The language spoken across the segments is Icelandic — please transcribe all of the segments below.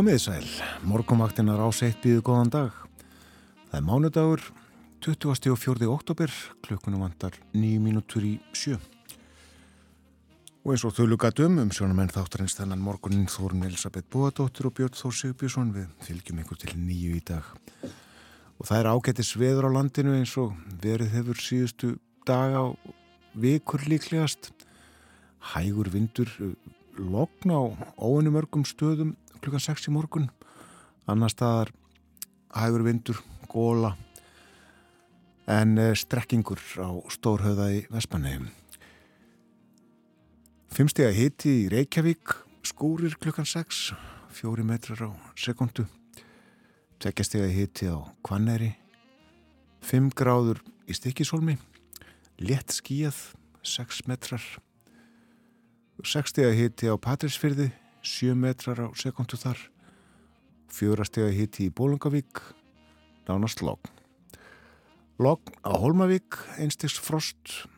Komiði sæl, morgumvaktinar á seitt býðu góðan dag. Það er mánudagur, 24. oktober, klukkunum vantar 9 mínútur í sjö. Og eins og þau lukaðum um sjónamenn þáttarins þennan morgunin Þórun Elisabeth Bóadóttir og Björn Þór Sigbjörnsson við fylgjum ykkur til nýju í dag. Og það er ágættis veður á landinu eins og verið hefur síðustu daga og vikur líklegast. Hægur vindur logna á óinumörgum stöðum klukkan 6 í morgun. Annar staðar hægur vindur, góla en eh, strekkingur á stórhauða í Vespanegum Fimmstega hiti í Reykjavík skúrir klukkan 6 fjóri metrar á sekundu tveggjastega hiti á Kvanneri 5 gráður í Stikisholmi létt skíjað 6 metrar. 6 stega hiti á Patrísfyrði 7 metrar á sekundu þar. Fjórastega hiti í Bólungavík nánast logg logg á Holmavík einstiks frost.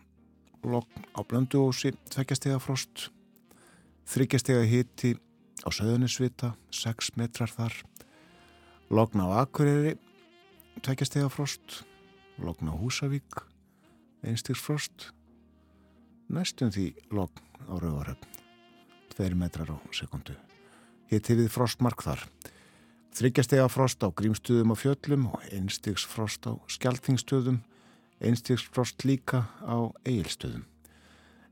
Logg á Blönduósi tveggjastega frost. Þryggjastega hiti á Söðunisvita 6 metrar þar. Logg á Akureyri tveggjastega frost. Logg á Húsavík einstiks frost. Næstum því logg á Rauvaröfn 2 metrar á sekundu. Hitti við frostmark þar. Þryggjastega frost á grímstöðum á fjöllum og einstigs frost á skjaldþingstöðum, einstigs frost líka á eigilstöðum.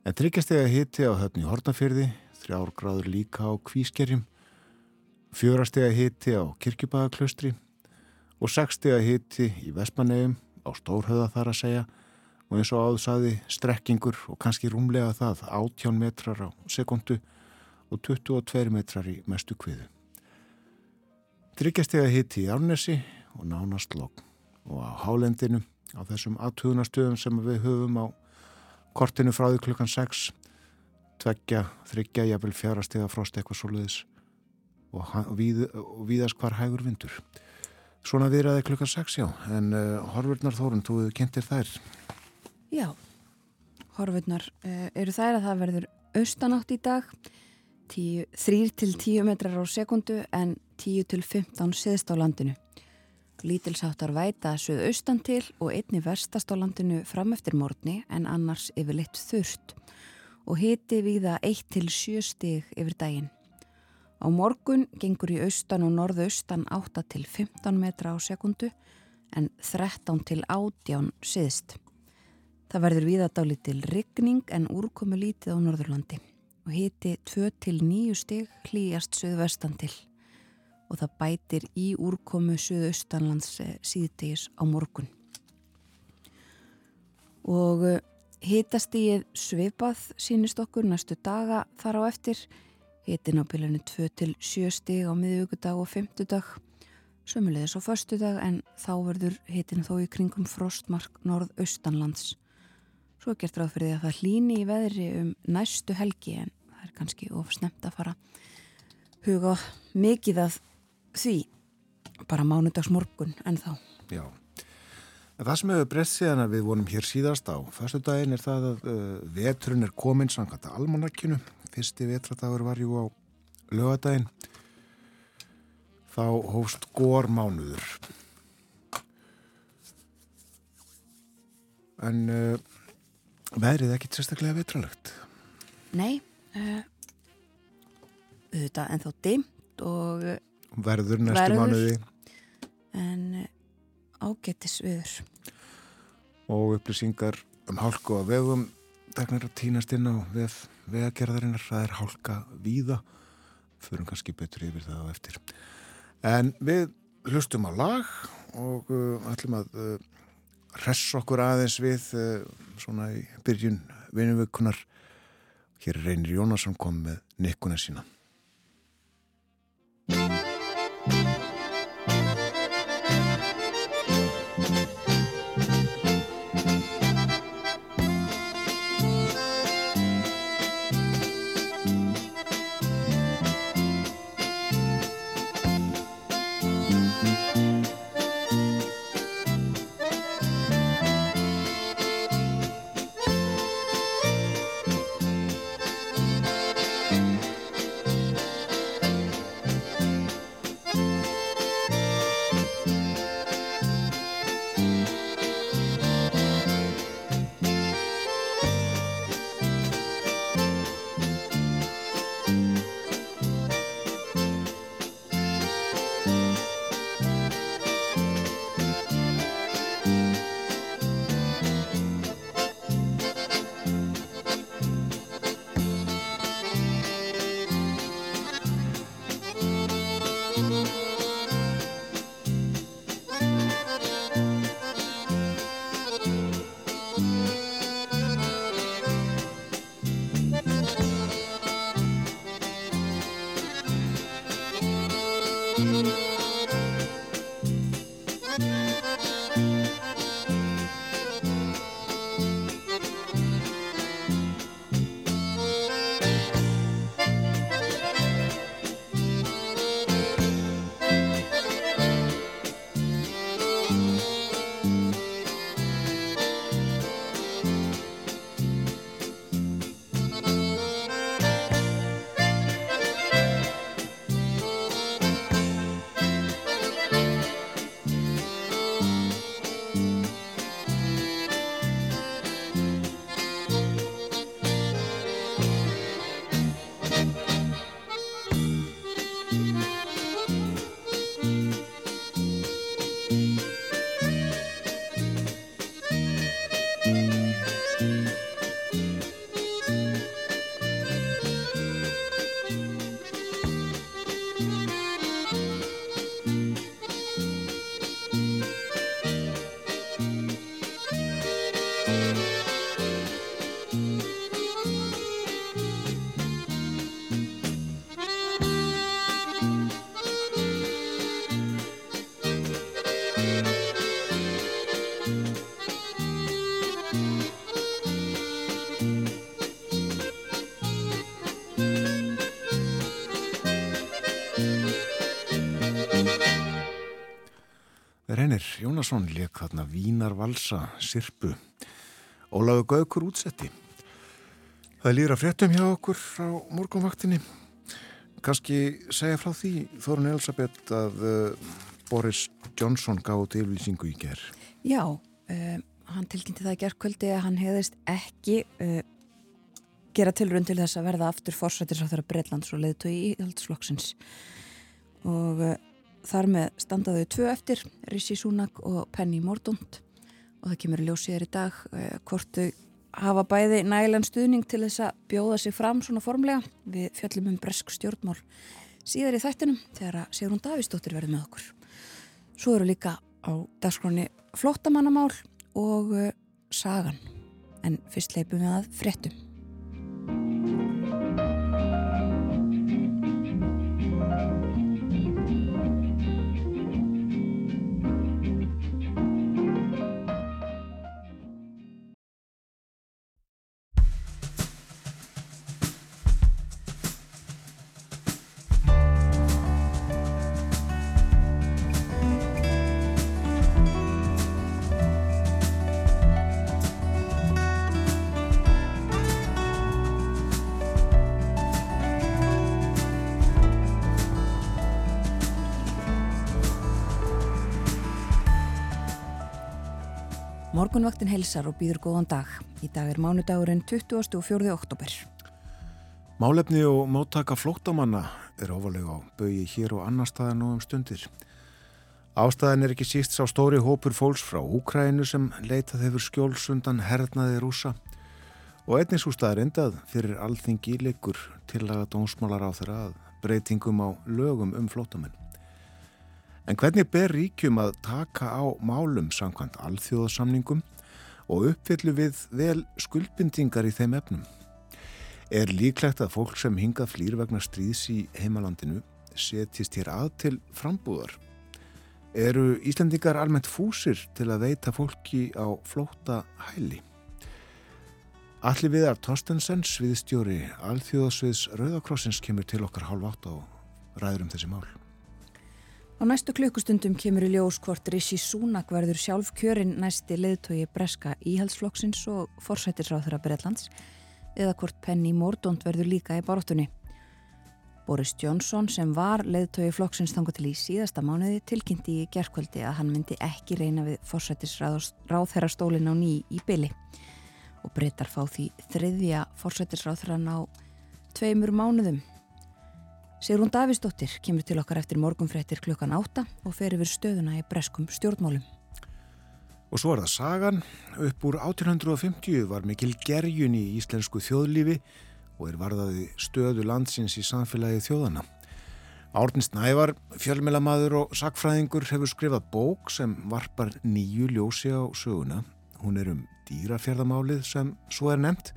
En þryggjastega hitti á höfni Hortnafyrði, þrjár gráður líka á kvískerjum, fjórastega hitti á kirkjubæðaklaustri og sexstega hitti í Vespanegum á Stórhauða þar að segja og eins og áðsaði strekkingur og kannski rúmlega það átján metrar á sekundu og 22 metrar í mestu kviðu. Tryggjastega hitti í Árnesi og nánast logg og á hálendinu á þessum aðtugunastöðum sem við höfum á kortinu frá því klukkan 6 tveggja, þryggja, jafnvel fjárastega frost eitthvað svoleiðis og, víð, og víðast hvar hægur vindur. Svona viðraði klukkan 6 já, en uh, Horfurnar Þórun, þú kynntir þær? Já, Horfurnar uh, eru þær að það verður austanátt í dag 3-10 metrar á sekundu en 10-15 siðst á landinu. Lítilsáttar væta suð austan til og einni verstast á landinu fram eftir morgni en annars yfir litt þurft og hiti viða 1-7 stig yfir daginn. Á morgun gengur í austan og norðaustan 8-15 metra á sekundu en 13-18 siðst. Það verður viðadáli til rigning en úrkomu lítið á Norðurlandi og hiti 2-9 stig hlýjast söðvestan til. Og það bætir í úrkomu söðaustanlands eh, síðdegis á morgun. Og eh, hitastíið svipað sínist okkur næstu daga þar á eftir. Hitin á pilinu 2-7 stig á miðugudag og fymtudag sömulegis á förstudag en þá verður hitin þó í kringum frostmark norðaustanlands. Svo gert ráð fyrir því að það hlýni í veðri um næstu helgi en það er kannski ofsnemt að fara huga mikið að því bara mánudagsmorgun en þá. Já, en það sem hefur breyst síðan að við vonum hér síðast á fyrstu daginn er það að uh, veturinn er komin samkvæmt að almanakkinu. Fyrsti vetradagur var jú á lögadaginn. Þá hófst gór mánuður. En... Uh, Veðrið ekki sérstaklega vetralögt? Nei, uh, auðvitað ennþá dimt og verður næstu mánuði. en uh, ágættis viður. Og upplýsingar um hálku á vegum. Dagnar að týnast inn á vef vegagerðarinnar, það er hálka víða, förum kannski betur yfir það á eftir. En við hlustum á lag og uh, ætlum að hress okkur aðeins við uh, svona í byrjun vinuvökunar hér er Reynir Jónasson kom með nekkuna sína Jónasson leik þarna Vínar Valsa, Sirpu. Ólaðu Gaukur útsetti. Það lýra fréttum hjá okkur á morgunvaktinni. Kanski segja frá því, Þorun Elisabeth, að uh, Boris Johnson gáði tilvísingu í gerð. Já, uh, hann tilkynnti það í gerðkvöldi að hann hefðist ekki uh, gera tilrönd til þess að verða aftur fórsættisráþara Breitlands og leðtói í Íhaldsflokksins. Og uh, þar með standaðu tvö eftir, Rishi Sunak og Penny Mordaunt og það kemur að ljósi þér í dag uh, hvort þau hafa bæði nægilegan stuðning til þess að bjóða sig fram svona formlega við fjallum um bresk stjórnmál síðar í þættinum þegar að Sigrun Davísdóttir verði með okkur. Svo eru líka á dagskráni flottamannamál og uh, sagan en fyrst leipum við að fréttum. Morgunvaktin helsar og býður góðan dag. Í dag er mánudagurinn 24. oktober. Málefni og móttaka flóttamanna er ofalega á bögi hér og annar staðar nú um stundir. Ástæðan er ekki síst sá stóri hópur fólks frá Úkrænu sem leitað hefur skjólsundan hernaði rúsa og einnig svo staðar endað fyrir alþingi líkur til að dónsmálar á þeirra að breytingum á lögum um flóttamenn. En hvernig ber ríkjum að taka á málum samkvæmt alþjóðasamningum og uppfyllu við vel skuldbindingar í þeim efnum? Er líklegt að fólk sem hingað flýr vegna stríðs í heimalandinu setjist hér að til frambúðar? Eru Íslandingar almennt fúsir til að veita fólki á flóta hæli? Allir viðar Torstensen, sviðstjóri Alþjóðasviðs Rauðakrossins kemur til okkar hálf átt á ræður um þessi mál. Á næstu klukkustundum kemur í ljós hvort Rishi Sunak verður sjálf kjörinn næsti leðtogi breska íhaldsflokksins og forsættisráþurra Breitlands eða hvort Penny Mordaunt verður líka í baróttunni. Boris Johnson sem var leðtogi flokksins þangu til í síðasta mánuði tilkynnti í gerðkvöldi að hann myndi ekki reyna við forsættisráþurra stólin á ný í byli og breytar fá því þriðja forsættisráþurran á tveimur mánuðum Sigrún Davísdóttir kemur til okkar eftir morgunfrettir klukkan átta og fer yfir stöðuna í breskum stjórnmálum. Og svo er það sagan. Upp úr 1850 var mikil gerjun í íslensku þjóðlífi og er varðaði stöðu landsins í samfélagi þjóðana. Árnins Nævar, fjölmélamaður og sakfræðingur hefur skrifað bók sem varpar nýju ljósi á söguna. Hún er um dýrafjörðamálið sem svo er nefnt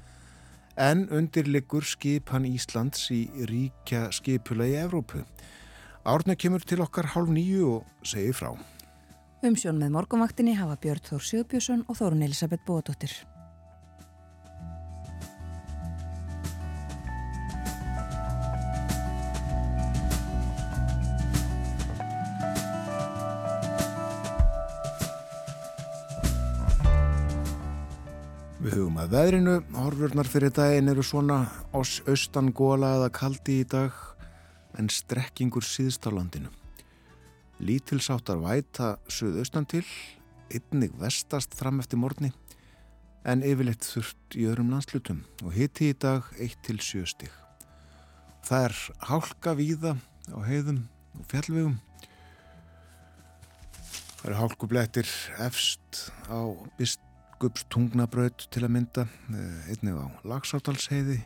en undirliggur skipan Íslands í ríkja skipula í Evrópu. Árna kemur til okkar hálf nýju og segir frá. Umsjón með morgunvaktinni hafa Björn Þór Sjöbjörnsson og Þórun Elisabeth Bóðdóttir. Við hugum að veðrinu, horfurnar fyrir daginn eru svona austan góla eða kaldi í dag en strekkingur síðst á landinu. Lítilsáttar væta suðaustan til, einnig vestast fram eftir morgni en yfirleitt þurft í öðrum landslutum og hitti í dag 1-7 stig. Það er hálka víða á heiðum og fjallvegum. Það eru hálkublettir efst á byrst Biskupstungnabraut til að mynda, einnig á Lagsártalsheiði,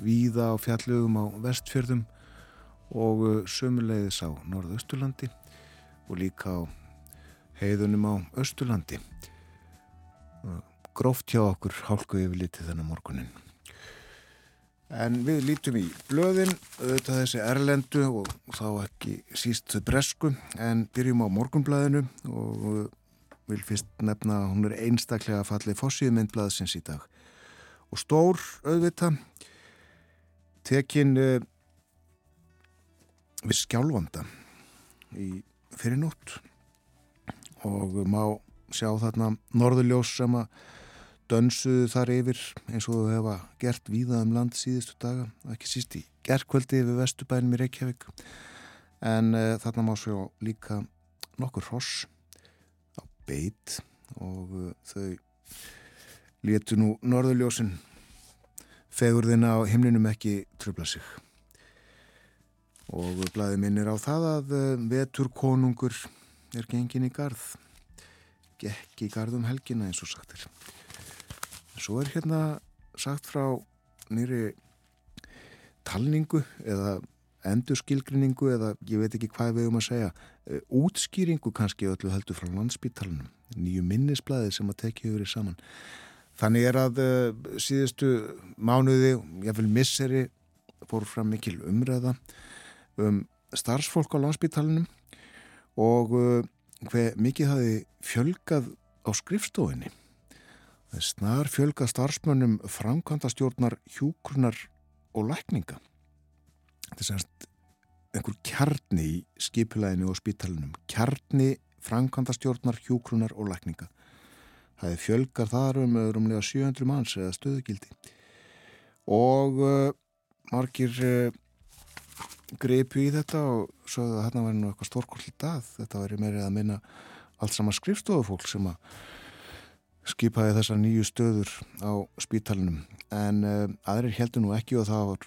víða á fjallugum á vestfjörðum og sömuleiðis á norðausturlandi og líka á heiðunum á austurlandi. Gróft hjá okkur hálku yfir litið þennan morgunin. En við lítum í blöðin, auðvitað þessi erlendu og þá ekki síst bresku, en byrjum á morgunblæðinu og vil fyrst nefna að hún er einstaklega fallið fossíðu myndblaðsins í dag. Og stór auðvita tekin uh, við skjálfanda í fyrir nótt og má sjá þarna norðurljós sem að dönsuðu þar yfir eins og þau hefa gert víða um land síðustu daga, ekki síst í gerðkvöldi við Vestubænum í Reykjavík. En uh, þarna má sjá líka nokkur hross beit og uh, þau létu nú norðurljósin fegurðina á himlinum ekki tröfla sig. Og blæði minnir á það að uh, vetur konungur er gengin í garð gekk í garðum helgina eins og sagtir svo er hérna sagt frá nýri talningu eða endurskilgrinningu eða ég veit ekki hvað við um að segja útskýringu kannski öllu heldur frá landsbítalunum nýju minnisblæði sem að tekja yfir í saman. Þannig er að uh, síðustu mánuði, ég vil misseri fór fram mikil umræða um starfsfólk á landsbítalunum og uh, hver mikið hafi fjölgað á skrifstofinni snar fjölgað starfsmönnum framkvæmdastjórnar hjúkrunar og lækninga. Þetta er semst einhver kjarni í skipulæðinu og spítalunum kjarni framkvæmdastjórnar hjúkrunar og lækninga. Það er fjölgar þar um umlega 700 manns eða stöðugildi. Og uh, margir uh, greipu í þetta og svo að þarna væri nú eitthvað stórkvöld að þetta væri meirið að minna allt saman skrifstofufólk sem að skipaði þessar nýju stöður á spítalunum en uh, aðrir heldur nú ekki og það var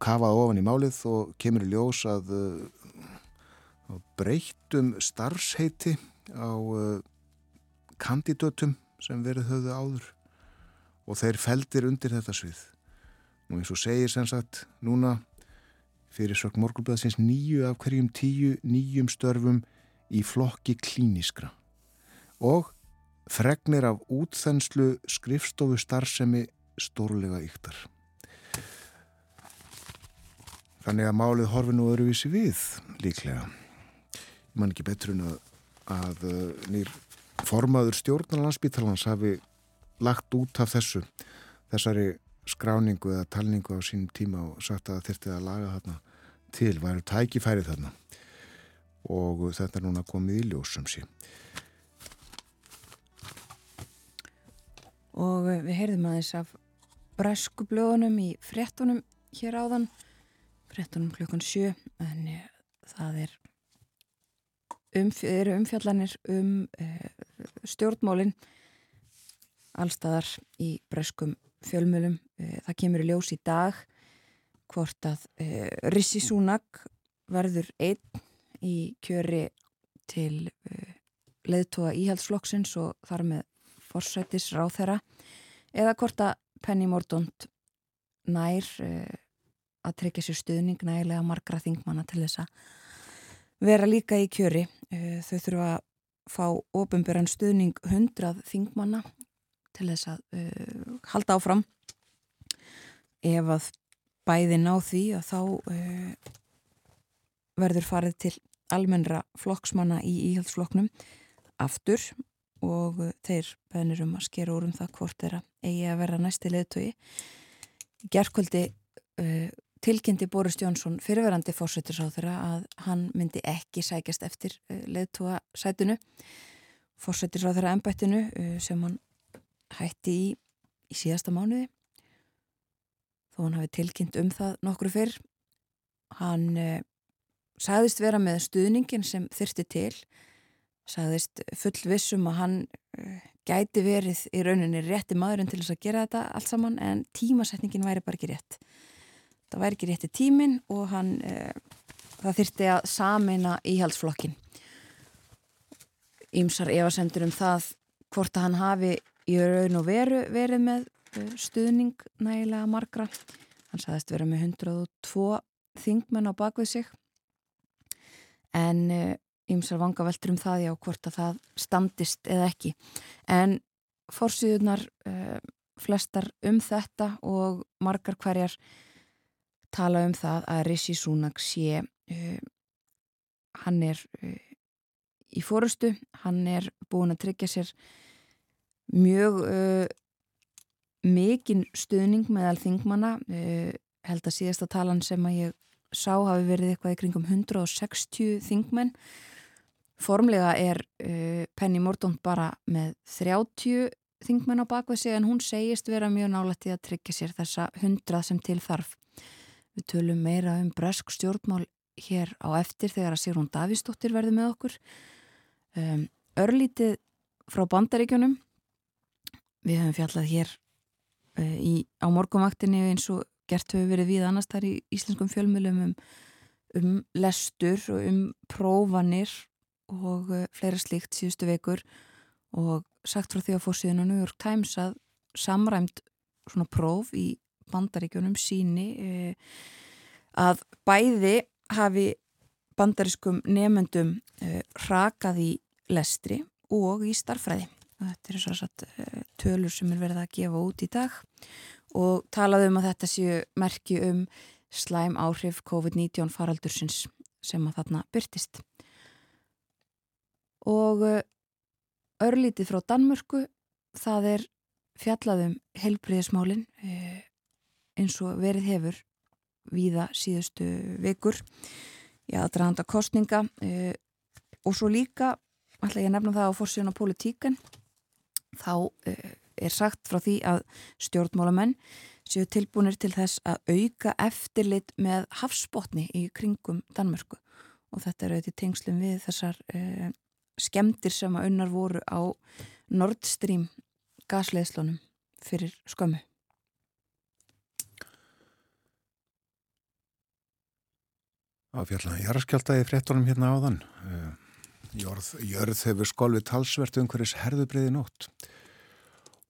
kafað ofan í málið og kemur í ljós að uh, breytum starfsheiti á kandidatum sem verið höfðu áður. Og þeir feldir undir þetta svið. Og eins og segir sem sagt núna fyrir sökk morgulblæðsins nýju af hverjum tíu nýjum störfum í flokki klíniskra og fregnir af útþenslu skrifstofu starfsemi stórlega yktar. Þannig að málið horfi nú öruvísi við líklega. Ég man ekki betur en að, að uh, nýr formaður stjórnarlandsbítalans hafi lagt út af þessu, þessari skráningu eða talningu á sínum tíma og sagt að þurfti að laga þarna til, væri tækifærið þarna og þetta er núna komið í ljósum sín. Og við heyrðum aðeins af bræskublöðunum í frettunum hér áðan, frettunum klukkan sjö, en það er umf eru umfjallanir um uh, stjórnmálinn allstaðar í bræskum fjölmjölum. Uh, það kemur í ljós í dag hvort að uh, Rissi Súnak verður einn í kjöri til leðtóa íhaldsflokksins og þar með forsættis ráð þeirra eða hvort að Penny Mordaunt nær uh, að tryggja sér stuðning nægilega margra þingmanna til þess að vera líka í kjöri. Uh, þau þurfa að fá ofinbjörn stuðning hundrað þingmanna til þess að uh, halda áfram. Ef að bæði ná því að þá verður farið til almennra flokksmanna í íhaldsflokknum aftur og þeir bænir um að skera úr um það hvort þeirra eigi að vera næsti leðtögi. Gerðkvöldi uh, tilkynnti Boris Jónsson fyrirverandi fórsettisáð þeirra að hann myndi ekki sækjast eftir uh, leðtóa sætinu. Fórsettisáð þeirra ennbættinu uh, sem hann hætti í í síðasta mánuði. Þó hann hafi tilkynnt um það nokkru fyrr. Hann sagðist vera með stuðningin sem þyrsti til sagðist fullvissum að hann gæti verið í rauninni rétti maðurinn til þess að gera þetta allt saman en tímasetningin væri bara ekki rétt. Það væri ekki rétti tímin og hann, uh, það þyrti að samina íhaldsflokkin. Ímsar efasendur um það hvort að hann hafi í raun og veru verið með uh, stuðning nægilega margra. Hann sagðist vera með 102 þingmenn á bakvið sig en ymsar vangaveltur um það já hvort að það standist eða ekki en fórsýðunar eh, flestar um þetta og margar hverjar tala um það að Rishi Sunak sé uh, hann er uh, í fórustu, hann er búin að tryggja sér mjög mikinn stuðning meðal þingmanna held að síðasta talan sem að ég sá hafi verið eitthvað í kringum 160 þingmenn formlega er uh, Penny Mordaunt bara með 30 þingmenn á bakvið sig en hún segist vera mjög nálætti að tryggja sér þessa hundrað sem til þarf. Við tölum meira um bresk stjórnmál hér á eftir þegar að Sigrún Davísdóttir verði með okkur. Um, örlítið frá bandaríkjunum. Við höfum fjallað hér uh, í, á morgumvaktinni eins og gert höfu verið við annars þar í íslenskum fjölmjölum um, um lestur og um prófanir og uh, fleira slíkt síðustu vekur og sagt frá því að fórsíðun á New York Times að samræmt svona próf í bandaríkjunum síni uh, að bæði hafi bandarískum nefendum uh, rakað í lestri og í starfræði. Þetta er svo satt tölur sem er verið að gefa út í dag og talaðu um að þetta séu merki um slæm áhrif COVID-19 faraldursins sem að þarna byrtist. Og eh, örlítið frá Danmörku, það er fjallaðum helbriðismálin eh, eins og verið hefur víða síðustu vikur í aðdraðanda kostninga eh, og svo líka, ætla ég að nefna það á fórsíðun á politíkan, þá er sagt frá því að stjórnmálamenn séu tilbúinir til þess að auka eftirlit með hafsbótni í kringum Danmörku. Og þetta er auðvitað tengslum við þessar eh, skemdir sem að unnar voru á Nord Stream gasleðslunum fyrir skömmu. Á fjallan Jaraskjáltaði fréttunum hérna áðan. Eh, jörð, jörð hefur skolvið talsvert um hverjus herðubriði nótt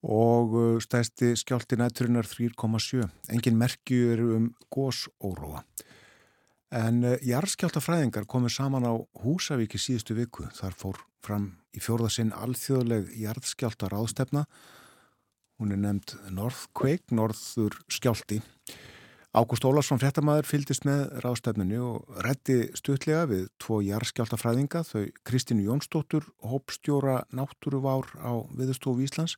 og eh, stæsti skjálti nætturinnar 3,7. Engin merkju eru um gósóróa. En uh, jarðskjáltafræðingar komið saman á Húsavík í síðustu viku. Þar fór fram í fjórðasinn alþjóðleg jarðskjáltar ástefna. Hún er nefnd Northquake, Norður skjálti. Ágúst Ólarsson fréttamaður fyldist með ráðstefninu og rétti stutlega við tvo jarðskjáltafræðinga, þau Kristínu Jónsdóttur, hópstjóra náttúruvár á Viðstofu Íslands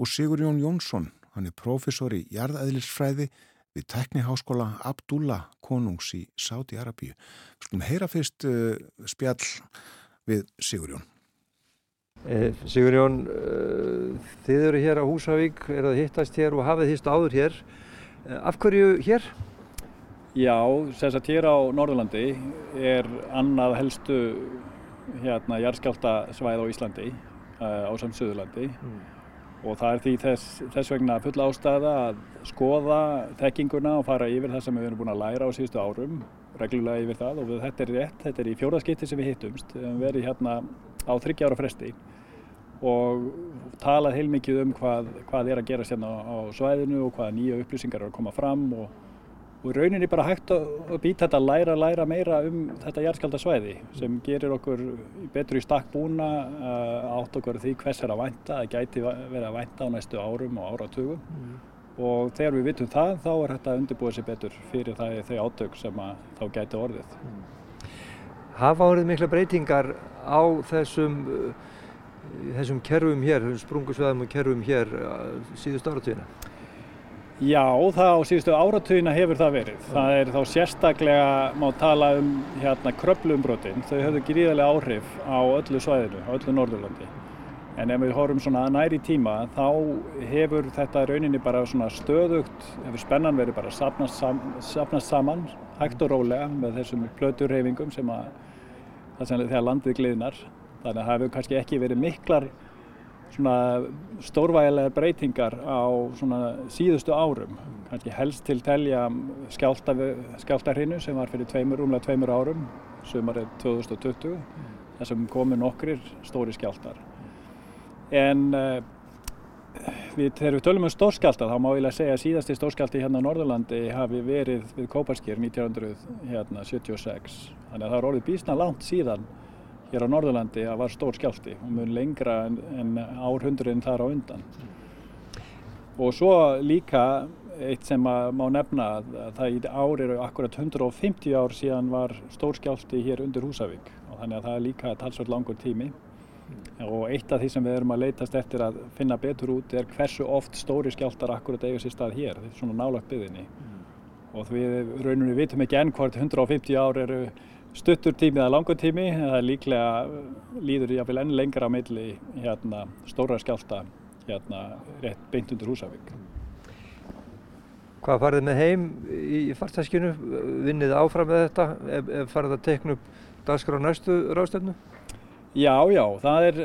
og Sigur Jón Jónsson, hann er profesor í jarðæðlisfræði við tekniháskóla Abdullah konungs í Sáti-Arabíu. Skulum heyra fyrst uh, spjall við Sigurjón. Eh, Sigurjón, uh, þið eru hér á Húsavík, er að hittast hér og hafið hýst áður hér. Uh, af hverju hér? Já, þess að hér á Norðurlandi er annað helstu hérna jarðskjálta svæð á Íslandi á samsöðurlandi. Mm og það er því þess, þess vegna full ástæða að skoða þekkinguna og fara yfir það sem við erum búin að læra á síðustu árum, reglulega yfir það og við, þetta er rétt, þetta er í fjóðaskipti sem við hittumst, við hefum verið hérna á þryggjára fresti og talað heilmikið um hvað, hvað er að gera sérna á, á svæðinu og hvaða nýja upplýsingar eru að koma fram og og rauninni bara hægt að býta þetta að læra, læra meira um þetta jarðskjaldasvæði sem gerir okkur betur í stakk búna uh, átt okkur því hvers er að vænta, það gæti verið að vænta á næstu árum og áratugum mm. og þegar við vitum það þá er þetta að undirbúa sér betur fyrir það þau átök sem þá gæti orðið. Mm. Hafa orðið mikla breytingar á þessum, þessum kerfum hér, sprungusveðum og kerfum hér síðust áratugina? Já, það á síðustu áratugina hefur það verið. Það er þá sérstaklega, má tala um hérna kröplumbrotinn, þau höfðu gríðarlega áhrif á öllu svæðinu, á öllu Norðurlandi. En ef við horfum svona næri tíma, þá hefur þetta rauninni bara svona stöðugt, hefur spennan verið bara sapnast, sam, sapnast saman, hægt og rólega með þessum plöturreyfingum sem að, það sem þegar landið gliðnar. Þannig að það hefur kannski ekki verið miklar stórvægilega breytingar á síðustu árum. Kannski helst til telja skjáltarhinu sem var fyrir tveimur, umlega tveimur árum sumarið 2020 þar sem komu nokkrir stóri skjáltar en uh, við, þegar við tölum um stórskjálta þá má ég lega segja að síðasti stórskjálti hérna á Norðurlandi hafi verið við Kóparskýr 1976 hérna, þannig að það er orðið bísna langt síðan hér á Norðurlandi að var stór skjálti og mun lengra en, en árhundurinn þar á undan. Og svo líka eitt sem má nefna að það í ár eru akkurat 150 ár síðan var stór skjálti hér undir Húsavík og þannig að það er líka talsveit langur tími og eitt af því sem við erum að leytast eftir að finna betur út er hversu oft stóri skjáltar akkurat eiga sér stað hér, svona nálagt byðinni mm. og við raunum við vitum ekki enn hvort 150 ár eru stuttur tími eða langur tími en það líklega líður jáfnvel enn lengra á milli hérna, stóra skjálta hérna, rétt beint undir Húsavík. Hvað farið með heim í fartæskinu? Vinnið áfram með þetta? Ef, ef farið að tekna upp dagskrá næstu ráðstöfnu? Já, já, það er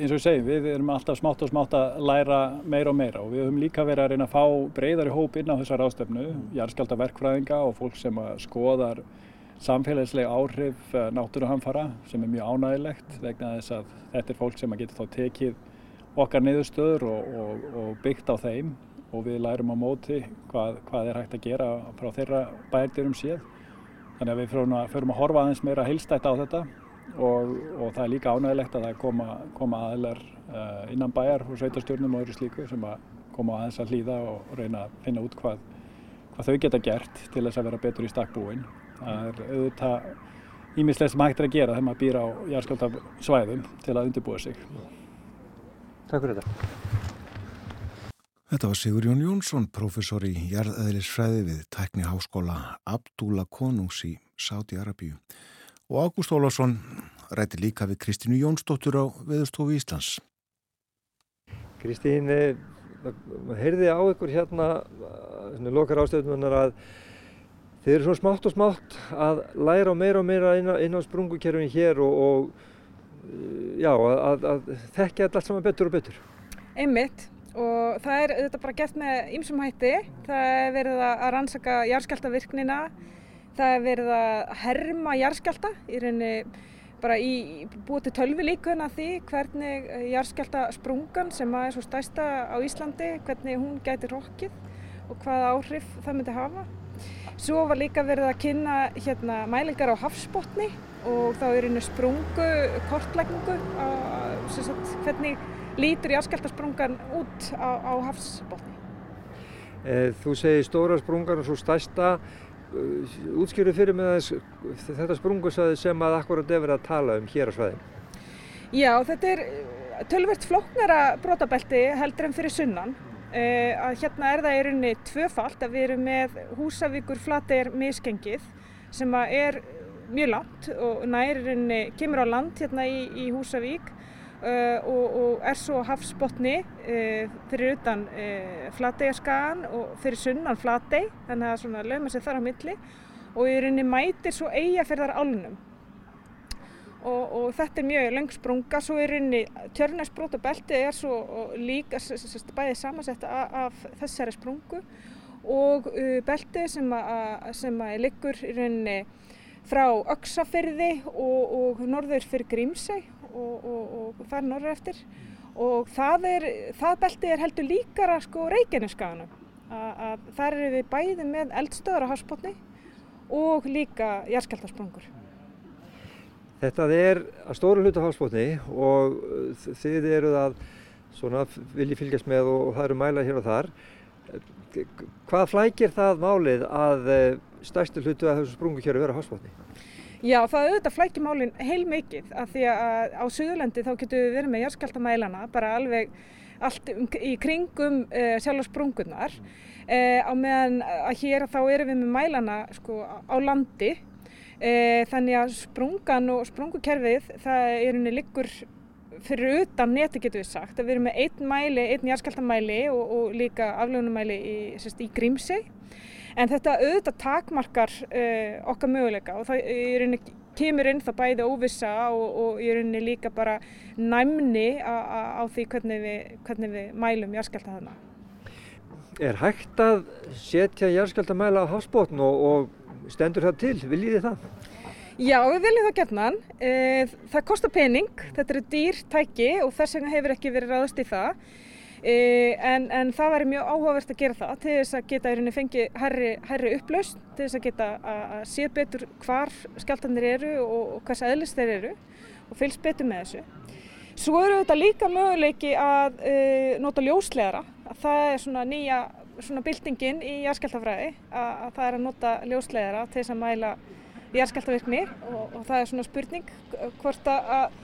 eins og ég segi, við erum alltaf smátt og smátt að læra meira og meira og við höfum líka verið að reyna að fá breyðari hóp inn á þessa ráðstöfnu, jarðskjálta verkfræðinga og fólk sem skoðar samfélagslega áhrif eh, náttúruhamfara sem er mjög ánægilegt vegna þess að þetta er fólk sem getur þá tekið okkar niðurstöður og, og, og byggt á þeim og við lærum á móti hvað, hvað er hægt að gera frá þeirra bærdýrum séð. Þannig að við förum að, förum að horfa aðeins meira heilstætt á þetta og, og það er líka ánægilegt að það koma, koma uh, eh, innan bæjar og sveitarstjórnum og öðru slíku sem að koma aðeins að hlýða og reyna að finna út hvað, hvað þau geta gert til þess að vera betur í stakkbúin. Það er auðvitað ímislegt sem hægt er að gera þegar maður býr á jarðskjálta svæðum til að undirbúa sig. Takk fyrir þetta. Þetta var Sigur Jón Jónsson, professor í jarðæðilisfræði við Tækni Háskóla Abdúla Konungs í Sáti-Arabíu. Og Ágúst Ólásson rætti líka við Kristínu Jónsdóttur á Veðurstofu Íslands. Kristín, heyrði á ykkur hérna, lokar ástöðunar að þið eru svona smátt og smátt að læra meira og meira inn á, á sprungukerfin hér og, og já, að, að þekka þetta allt saman betur og betur. Einmitt. Og það er þetta bara gert með ýmsum hætti. Það er verið að rannsaka jarðskjáltavirknina það er verið að herma jarðskjálta í rauninni bara í búið til tölvi líkun að því hvernig jarðskjáltasprungan sem er svo stæsta á Íslandi hvernig hún gæti rokkið og hvaða áhrif það myndi hafa svo var líka verið að kynna hérna, mælingar á hafsbótni og þá er einu sprungu kortlækningu á sagt, hvernig lítur jarðskjálftasprungan út á, á hafsbótni. Eh, þú segir stóra sprungan og svo stærsta. Eh, útskjöru fyrir með þess, þetta sprungusæði sem að akkurat er verið að tala um hér á svæðin? Já, þetta er eh, tölvert flóknara brotabelti heldur en fyrir sunnan. Uh, að hérna er það í rauninni tvöfalt að við erum með Húsavíkur flateir miskengið sem er mjög langt og nær rauninni kemur á land hérna í, í Húsavík Uh, og, og er svo hafsbotni uh, fyrir utan uh, Flateyjarskagan og fyrir sunnan Flatey þannig að það lögma sér þar á milli og í rauninni mætir svo eigafyrðar álunum og, og þetta er mjög langsprunga svo í rauninni tjörnæsbrót og belti er svo líka bæðið samansett af, af þessari sprungu. Og belti sem að, sem að liggur í rauninni frá Öksafyrði og, og norður fyrir Grímsæ og, og, og þar norður eftir. Og það, er, það belti er heldur líkara sko Reykjaneskaganum að þar eru við bæði með eldstöðar á hafsbótni og líka jærskeldarsprungur. Þetta er að stóru hluta hafsbótni og þið eruð að svona vilji fylgjast með og það eru mælað hér og þar. Hvað flækir það málið að eh, stærstu hlutu að þessu sprungukjöru vera hafsbótni? Já, það auðvitað flækir málinn heil mikið af því að á Suðurlandi þá getum við verið með járskjáltamælana bara alveg allt um, í kringum uh, sjálf sprungunar uh, á meðan að hér þá erum við með mælana sko á landi uh, þannig að sprungan og sprungukerfið það er unni liggur fyrir utan neti getur við sagt við erum með einn mæli, einn járskjáltamæli og, og líka aflöfunumæli í, í Grímsey En þetta auðvitað takmarkar uh, okkar möguleika og það rauninni, kemur inn það bæði óvissa og, og í rauninni líka bara næmni á því hvernig við, hvernig við mælum járskjálta þarna. Er hægt að setja járskjáltamæla á hafsbótn og, og stendur það til? Viljið þið það? Já, við viljum það gerðnan. Eh, það kostar pening, þetta eru dýr tæki og þess vegna hefur ekki verið ráðast í það. E, en, en það væri mjög áhugavert að gera það til þess að geta í rauninni fengið herri, herri upplaust, til þess að geta að sé betur hvar skjáltanir eru og, og hvers aðlist þeir eru og fylgst betur með þessu. Svo eru þetta líka möguleiki að e, nota ljósleðara, að það er svona nýja svona byltingin í jæðskjáltafræði að, að það er að nota ljósleðara til þess að mæla jæðskjáltavirkni og, og það er svona spurning hvort að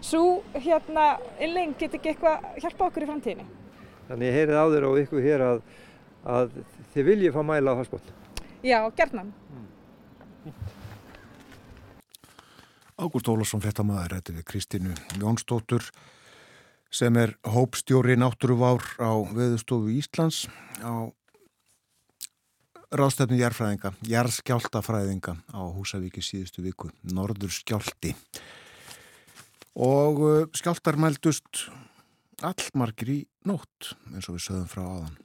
svo hérna innlegin get ekki eitthvað hjálpa okkur í framtíðinni. Þannig ég heyrið áður á ykkur hér að, að þið viljið fá mæla á hafsbótt. Já, gerðnan. Ágúst Ólarsson fréttamaður rætti við Kristínu Jónsdóttur sem er hópstjóri náttúruvár á Veðustofu Íslands á ráðstöfni jærfræðinga, jærskjáltafræðinga á Húsavíki síðustu viku, Norður skjálti og uh, skjáltar mældust allmargir í nótt eins og við sögum frá aðan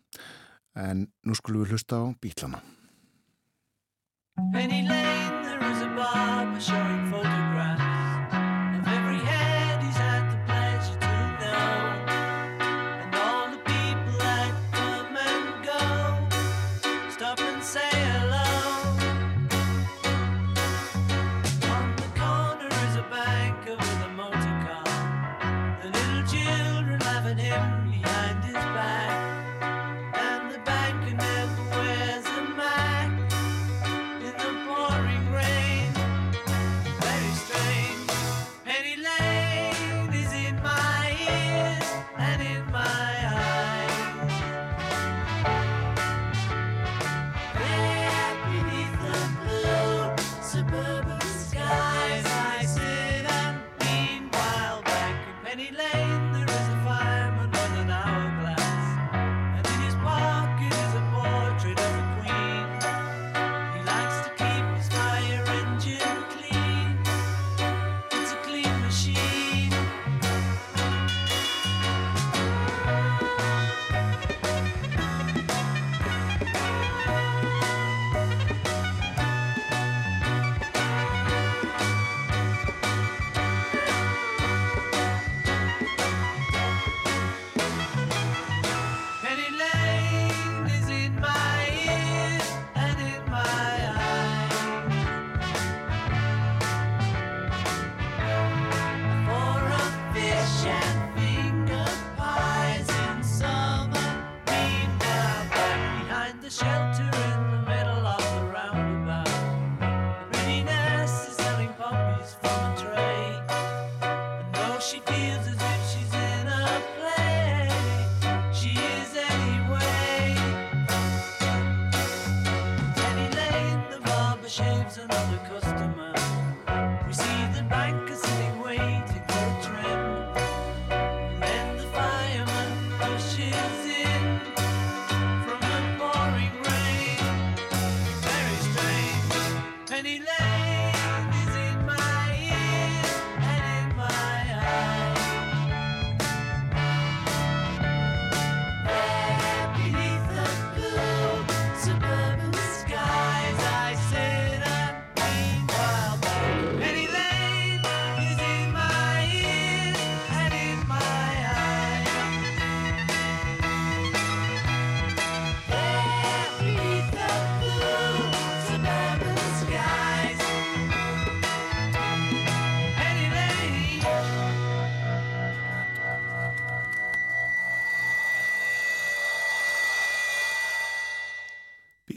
en nú skulum við hlusta á bílana Penny Lane, there is a barber showing photographs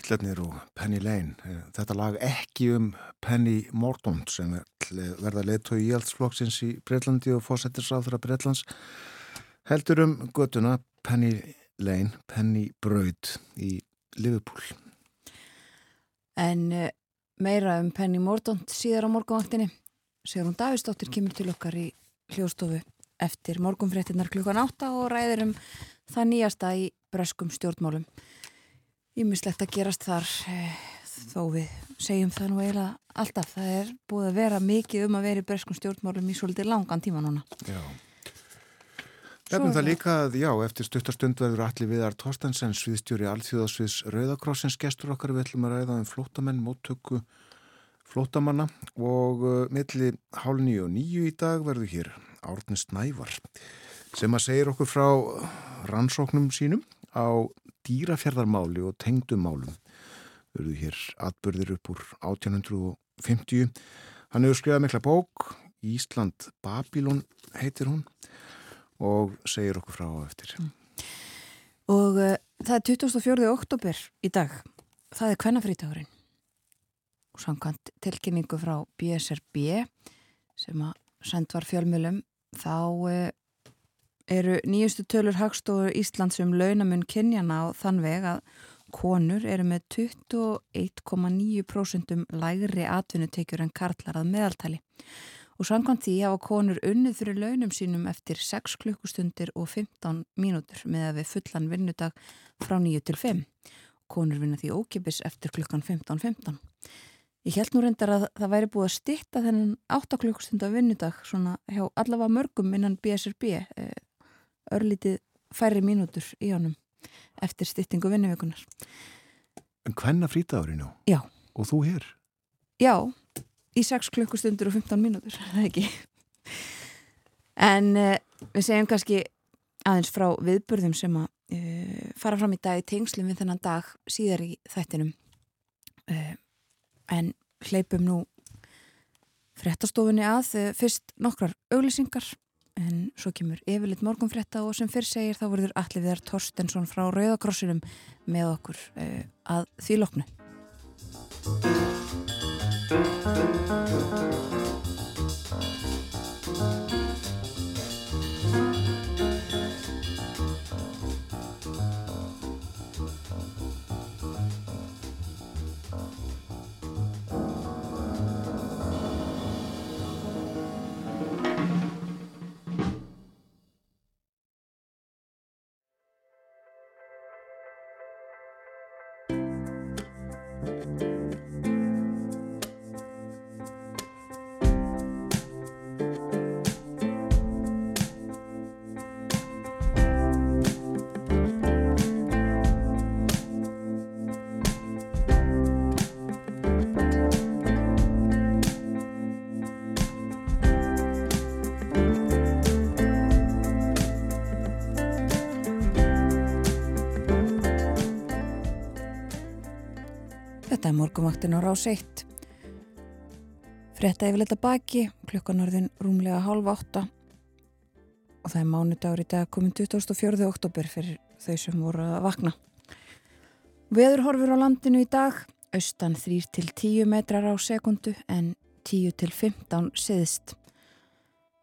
Bítlarnir og Penny Lane. Eh, þetta lag ekki um Penny Mordaunt sem verða leittói í altsflokksins í Breitlandi og fósettisráðra Breitlands heldur um göttuna Penny Lane, Penny Braud í Liverpool. En eh, meira um Penny Mordaunt síðar á morgunvaktinni. Sigrun Davistóttir kemur til okkar í hljóstofu eftir morgunfréttinnar klukkan átta og ræðir um það nýjasta í breskum stjórnmálum. Ímislegt að gerast þar eh, þó við segjum það nú eiginlega alltaf. Það er búið að vera mikið um að vera í breskum stjórnmálum í svolítið langan tíma núna. Já. Nefnum það líka að, já, eftir stuttarstund verður allir viðar Torstensen, sviðstjóri Alþjóðasviðs Rauðakrossins gestur okkar við ætlum að ræða um flótamenn, móttöku flótamanna og uh, milli hálf nýju og nýju í dag verður hér Árnist Nævar sem að segir okkur frá rannsóknum sínum á dýrafjörðarmáli og tengdumálum verðu hér atbyrðir upp úr 1850 hann hefur skrifað mikla bók Ísland Babylon heitir hún og segir okkur frá eftir mm. og uh, það er 24. oktober í dag það er kvennafrítagurinn og samkvæmt tilkynningu frá BSRB sem að send var fjölmjölum þá uh, eru nýjustu tölur Hagstofur Íslands um launamun kynjana á þann veg að konur eru með 21,9% lægri atvinnutekjur en karlar að meðaltali og samkvæmt því hafa konur unnið fyrir launum sínum eftir 6 klukkustundir og 15 mínútur með að við fullan vinnudag frá 9 til 5. Konur vinna því ókipis eftir klukkan 15.15. 15. Ég held nú reyndar að það væri búið að stitta þennan 8 klukkustundar vinnudag svona hjá allavega mörgum innan BSRB örlítið færri mínútur í honum eftir stittingu vinnuvökunar. En hvenna frítagurinn á? Já. Og þú hér? Já, í 6 klukkustundur og 15 mínútur, það er ekki. En uh, við segjum kannski aðeins frá viðburðum sem að uh, fara fram í dag í tengslum við þennan dag síðar í þættinum. Uh, en hleypum nú fréttastofunni að fyrst nokkrar auglýsingar en svo kemur yfirleitt morgunfrétta og sem fyrr segir þá verður allir viðar Torstensson frá Rauðakrossinum með okkur að því loknu. Þetta er morgumvaktin á rás 1. Fretta yfirleita baki, klukkan orðin rúmlega halv átta og það er mánudagur í dag komin 24. oktober fyrir þau sem voru að vakna. Veðurhorfur á landinu í dag, austan 3 til 10 metrar á sekundu en 10 til 15 siðst.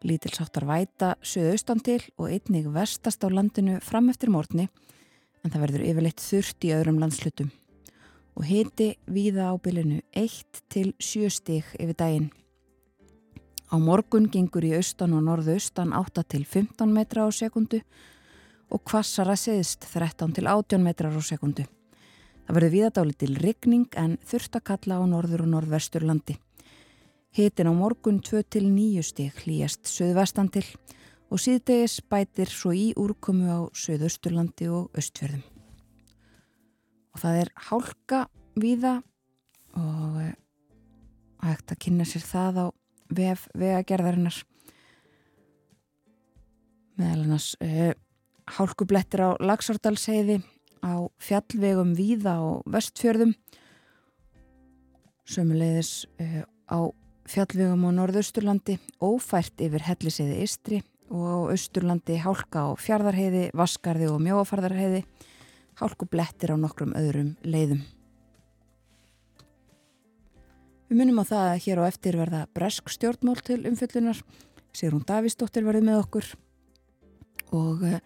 Lítilsáttar væta söðaustan til og einnig vestast á landinu fram eftir mórni en það verður yfirleitt þurft í öðrum landslutum og hiti víða á bylinu 1 til 7 stig yfir daginn. Á morgun gengur í austan og norðaustan 8 til 15 metra á sekundu og kvassara seðist 13 til 18 metrar á sekundu. Það verður víðadáli til rigning en þurftakalla á norður og norðvestur landi. Hitin á morgun 2 til 9 stig hlýjast söðvestan til og síðdegis bætir svo í úrkomu á söðausturlandi og östfjörðum og það er hálka víða og uh, hægt að kynna sér það á vef vegagerðarinnar. Meðal annars uh, hálkublettir á Lagsardalsheiði á fjallvegum víða og vestfjörðum. Sömulegðis uh, á fjallvegum á norðausturlandi ófært yfir helliseiði Istri og á austurlandi hálka á fjardarheiði, vaskarði og mjóafardarheiði hálku blettir á nokkrum öðrum leiðum. Við munum á það að hér á eftir verða bresk stjórnmál til umfyllunar, Sigrún Davísdóttir verði með okkur og eh,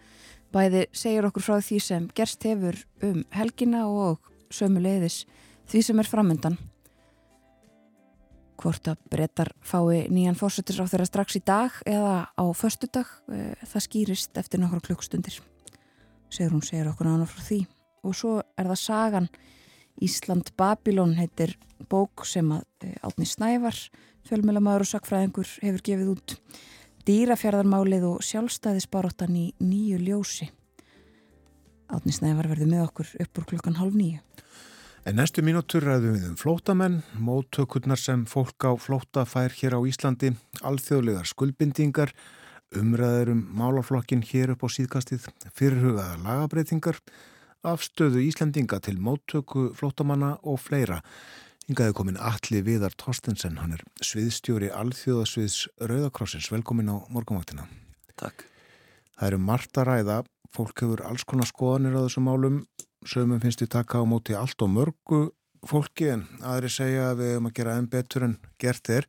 bæði segir okkur frá því sem gerst hefur um helgina og sömu leiðis því sem er framöndan. Hvort að breytar fái nýjan fórsetis á þeirra strax í dag eða á förstu dag, eh, það skýrist eftir nokkru klukkstundir segir hún segir okkur nána frá því. Og svo er það sagan Ísland Babilón heitir bók sem að eh, Átni Snævar fjölmjölamæður og sakfræðingur hefur gefið út. Dýrafjörðarmálið og sjálfstæðisbaróttan í nýju ljósi. Átni Snævar verður með okkur upp úr klukkan halv nýju En næstu mínútur ræðum við um flótamenn, móttökurnar sem fólk á flóta fær hér á Íslandi, alþjóðlegar skuldbindingar umræður um málaflokkin hér upp á síðkastið, fyrirhugaða lagabreitingar, afstöðu Íslandinga til móttöku flótamanna og fleira. Hingaði komin Alli Viðar Torstensen, hann er sviðstjóri alþjóðasviðs Rauðakrossins. Velkomin á morgunvaktina. Takk. Það eru margt að ræða, fólk hefur alls konar skoðanir á þessum málum, sögum finnst við taka á móti allt og mörgu fólki en aðri segja að við hefum að gera enn betur en gert er.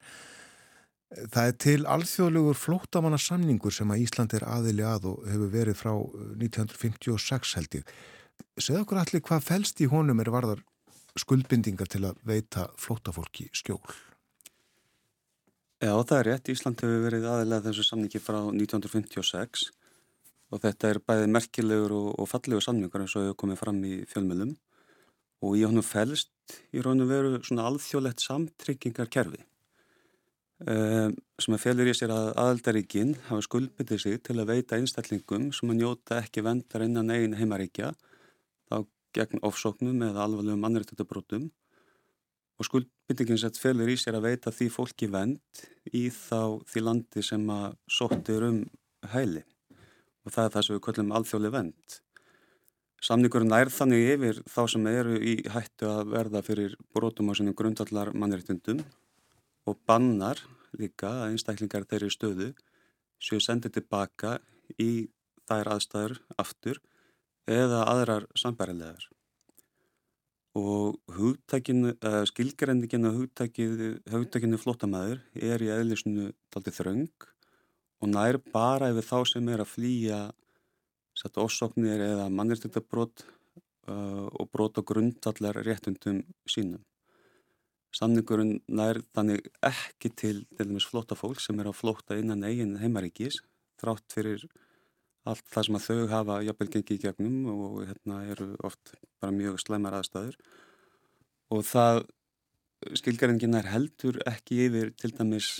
Það er til alþjóðlegur flótamannasamningur sem að Ísland er aðili að og hefur verið frá 1956 uh, held ég. Segð okkur allir hvað fælst í honum er varðar skuldbindingar til að veita flótafólki skjól? Já, það er rétt. Ísland hefur verið aðilega þessu samningi frá 1956 og þetta er bæði merkilegur og, og fallegur samningur eins og hefur komið fram í fjölmjölum og í honum fælst í raun og veru svona alþjóðlegt samtryggingarkerfi sem að félur í sér að aðaldaríkinn hafa skuldbyttið sig til að veita einstallingum sem að njóta ekki vendar innan eigin heimaríkja þá gegn ofsóknum eða alvarlegum mannrættundabrótum og skuldbyttingin sett félur í sér að veita því fólki vend í þá því landi sem að sóttir um hæli og það er það sem við kallum alþjóðlega vend. Samningurinn nær þannig yfir þá sem eru í hættu að verða fyrir brotum á sínum grundallar mannréttundum og bannar líka að einstaklingar þeirri stöðu séu sendið tilbaka í þær aðstæður aftur eða aðrar sambærilegar og skilgrendingin á hugtækinu flottamæður er í eðlisunu daldi þröng og nær bara yfir þá sem er að flýja satt ósóknir eða mannirtindabrót uh, og brót á grundallar réttundum sínum. Samningurinn nær þannig ekki til dæmis flótafólk sem er á flóta innan eigin heimaríkis þrátt fyrir allt það sem að þau hafa jafnvel gengið í gegnum og hérna eru oft bara mjög slæmar aðstæður. Og það skilgarengin er heldur ekki yfir til dæmis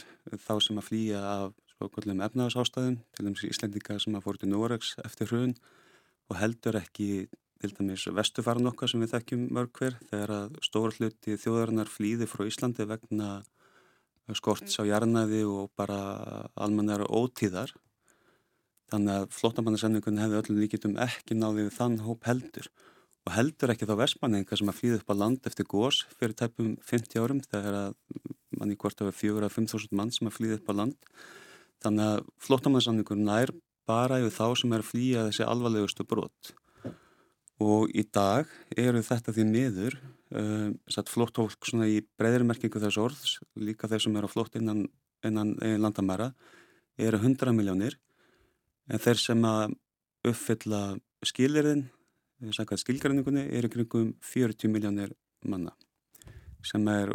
þá sem að flýja af svokullum efnaðsástaðum til dæmis Íslendinga sem að fóru til Noregs eftir hrun og heldur ekki til dæmis vestufaran okkar sem við þekkjum mörg hver þegar að stóra hluti þjóðarinnar flýði frá Íslandi vegna skorts á jarnaði og bara almennar ótíðar. Þannig að flótamannasendingun hefði öllum líkitum ekki náðið þann hóp heldur. Og heldur ekki þá vestmanninga sem að flýða upp á land eftir gós fyrir tæpum 50 árum þegar að mann í hvort af fjögur að 5.000 mann sem að flýða upp á land. Þannig að flótamannasendingun nær bara yfir þá sem er að flýja þessi alvarlegustu brot og í dag eru þetta því miður um, flótt fólk svona í breyðri merkingu þess orðs, líka þeir sem eru á flótt innan, innan landamæra eru 100 miljónir en þeir sem að uppfylla skilirinn skilgræningunni er í kringum 40 miljónir manna sem er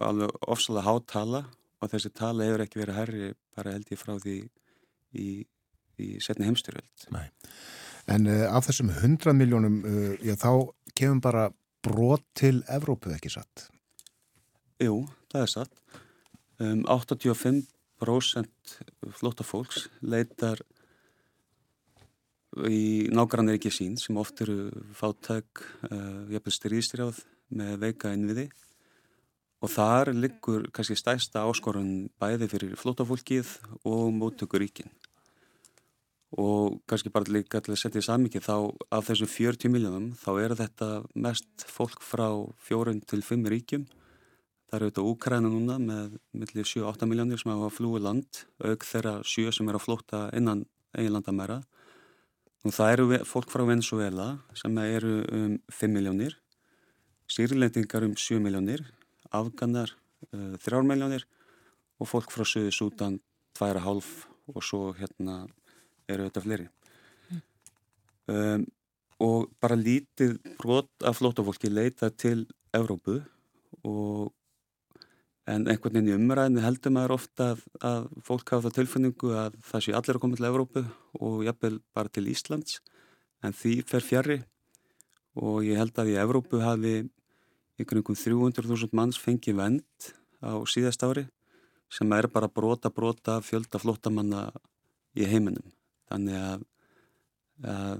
alveg ofsalega hátala og þessi tala hefur ekki verið herri bara held ég frá því í, í setni heimstyrjöld En uh, af þessum 100 miljónum uh, já, þá kemur bara brot til Evrópu ekki satt? Jú, það er satt. Um, 85% flóta fólks leitar í nágrannar ekki sín sem oft eru fátæk, uh, jafnveg styrýðstyrjáð með veika innviði. Og þar liggur kannski stæsta áskorun bæði fyrir flótafólkið og móttökuríkin og kannski bara líka til að setja í samvikið þá af þessu 40 miljónum þá eru þetta mest fólk frá fjórun til fimm ríkjum. Það eru auðvitað Úkræna núna með millir 7-8 miljónir sem hafa flúið land auk þeirra 7 sem eru að flóta innan eiginlandamæra Og það eru fólk frá Venezuela sem eru um 5 miljónir, sýrlendingar um 7 miljónir, afgannar uh, 3 miljónir og fólk frá Suði Sútan 2,5 og svo hérna eru þetta fleiri. Mm. Um, og bara lítið brot af flótafólki leita til Evrópu og En einhvern veginn í umræðinu heldur maður ofta að, að fólk hafa það tilfinningu að það sé allir að koma til Evrópu og jafnvel bara til Íslands en því fer fjari og ég held að í Evrópu hafi einhvern 300.000 manns fengið vend á síðast ári sem er bara brota brota fjölda flottamanna í heiminum. Þannig að, að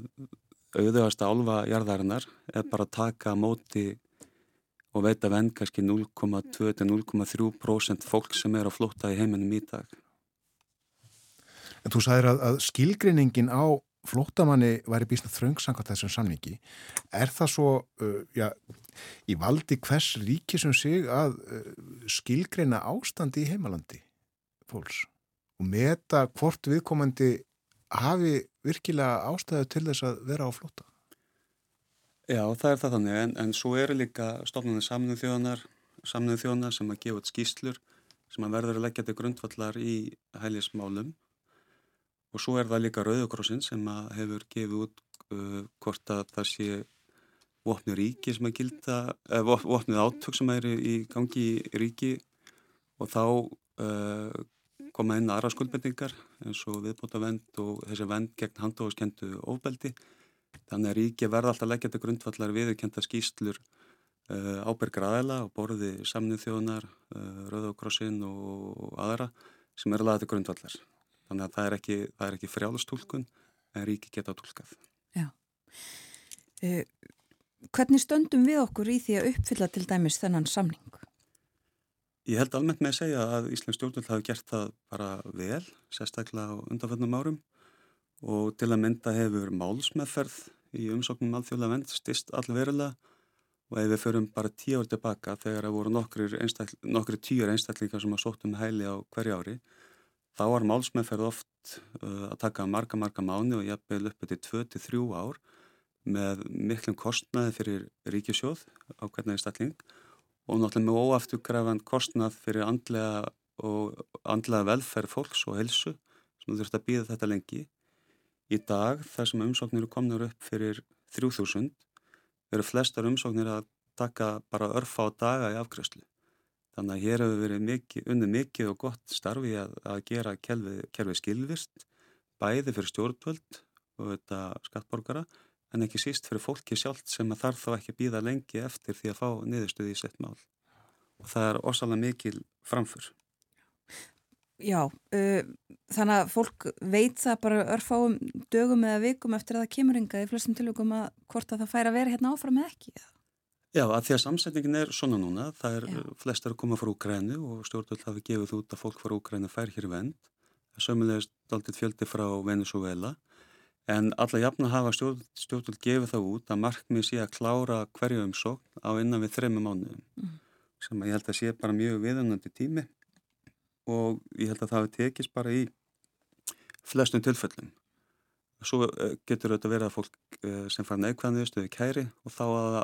auðvast álfa jarðarinnar er bara að taka móti og veit að venn kannski 0,2-0,3% fólk sem er á flótta í heiminum í dag. En þú sagðir að, að skilgrinningin á flóttamanni væri bísna þröngsangat þessum samningi. Er það svo uh, já, í valdi hvers ríki sem sig að uh, skilgreina ástandi í heimalandi fólks og meta hvort viðkomandi hafi virkilega ástæðu til þess að vera á flótta? Já, það er það þannig, en, en svo eru líka stofnarnir samnum þjóðanar, samnum þjóðanar sem að gefa út skýslur sem að verður að leggja til grundvallar í hælismálum. Og svo er það líka Rauðokrossinn sem að hefur gefið út uh, hvort að það sé vopnið ríki sem að gilda, eða vopnið átök sem er í gangi í ríki. Og þá uh, koma inn aðra skuldbendingar eins og viðbúta vend og þessi vend gegn handóðskendu ofbeldi. Þannig að ríki verða alltaf leggjandi grundvallar viðkenda skýslur uh, ábyrgraðela og borði samnið þjóðunar, uh, Rauðokrossin og aðra sem eru laðið til grundvallar. Þannig að það er ekki, ekki frjálstúlkun en ríki geta tólkað. Já. Uh, hvernig stöndum við okkur í því að uppfylla til dæmis þennan samning? Ég held almennt með að segja að Íslands stjórnvöld hafi gert það bara vel, sérstaklega á undanföldnum árum. Og til að mynda hefur málsmeðferð í umsóknum alþjóðlega vend stist allverulega. Og ef við förum bara tíu ár tilbaka þegar það voru nokkri tíur einstaklingar sem að sóttum hæli á hverju ári þá var málsmeðferð oft að taka marga marga mánu og jafnvel uppið til 2-3 ár með miklum kostnaði fyrir ríkisjóð á hvernig einstakling. og náttúrulega með óafturgræfand kostnað fyrir andlega og andlega velferð fólks og helsu sem þurft að býða þetta lengi. Í dag þar sem umsóknir eru komnur upp fyrir 3000 eru flestar umsóknir að taka bara örfa á daga í afgræslu. Þannig að hér hefur verið mikið, unni mikið og gott starfi að, að gera kerfið kerfi skilvist bæði fyrir stjórnvöld og þetta skattborgara en ekki síst fyrir fólki sjálft sem að þarf þá ekki býða lengi eftir því að fá niðurstuði í sett mál. Og það er ósalega mikil framför. Já, uh, þannig að fólk veit það bara örfáum dögum eða vikum eftir að það kemur ynga í flestum tilvægum að hvort að það fær að vera hérna áfram eða ekki. Já, að því að samsetningin er svona núna, það er Já. flestar að koma frá Úgrænu og stjórnvöld hafi gefið út að fólk frá Úgrænu fær hér vend. Sömulegist aldrei fjöldi frá Venezuela En alla jafn að hafa stjórnvöld gefið það út að markmið sé að klára hverju umsókn á innan við þrejum mánuðum mm. sem ég held að sé bara mjög viðanandi tími og ég held að það tekist bara í flestum tilfellum. Svo eh, getur þetta verið að fólk eh, sem fara neikvæðanviðstöðu kæri og þá að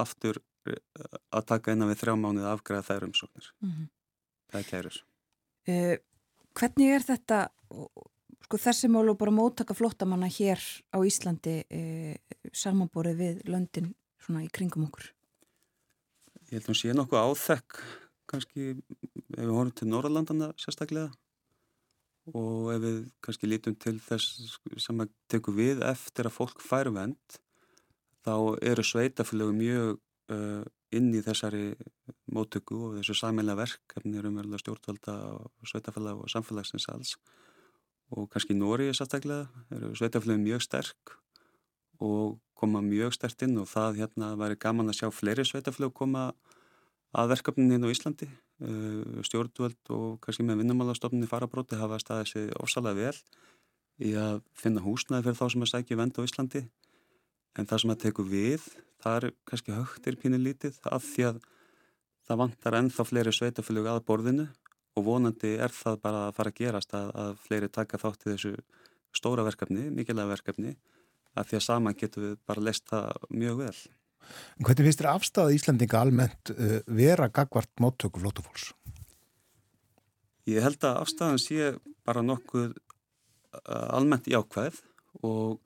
aftur eh, að taka innan við þrjá mánuði afgræða þær umsóknir. Mm -hmm. Það er kæris. Uh, hvernig er þetta sko þessi mál og bara móttaka flottamanna hér á Íslandi e, samanborið við löndin svona í kringum okkur? Ég held að hún sé nokkuð áþekk kannski ef við horfum til Norrlandana sérstaklega og ef við kannski lítum til þess sem að teku við eftir að fólk fær vend þá eru sveitafélögu mjög uh, inn í þessari móttöku og þessu sammeila verkefni um stjórnvalda og sveitafélag og samfélagsins alls og kannski Nóri sérstaklega eru sveitaflöðum mjög sterk og koma mjög sterkt inn og það hérna væri gaman að sjá fleiri sveitaflög koma að verkefninu inn á Íslandi. Uh, stjórnvöld og kannski með vinnumálastofnunni farabróti hafa staðið sér ofsalega vel í að finna húsnaði fyrir þá sem að sækja vend á Íslandi. En það sem að teku við það er kannski högtir pínu lítið af því að það vantar ennþá fleiri sveitaflög að borðinu og vonandi er það bara að fara að gerast að, að fleiri taka þátt í þessu stóra verkefni, mikilvæga verkefni að því að saman getum við bara lest það mjög vel. Hvernig finnst þér afstæðað Íslandinga almennt uh, vera gagvart móttöku flótufólks? Ég held að afstæðan sé bara nokkuð uh, almennt í ákveð og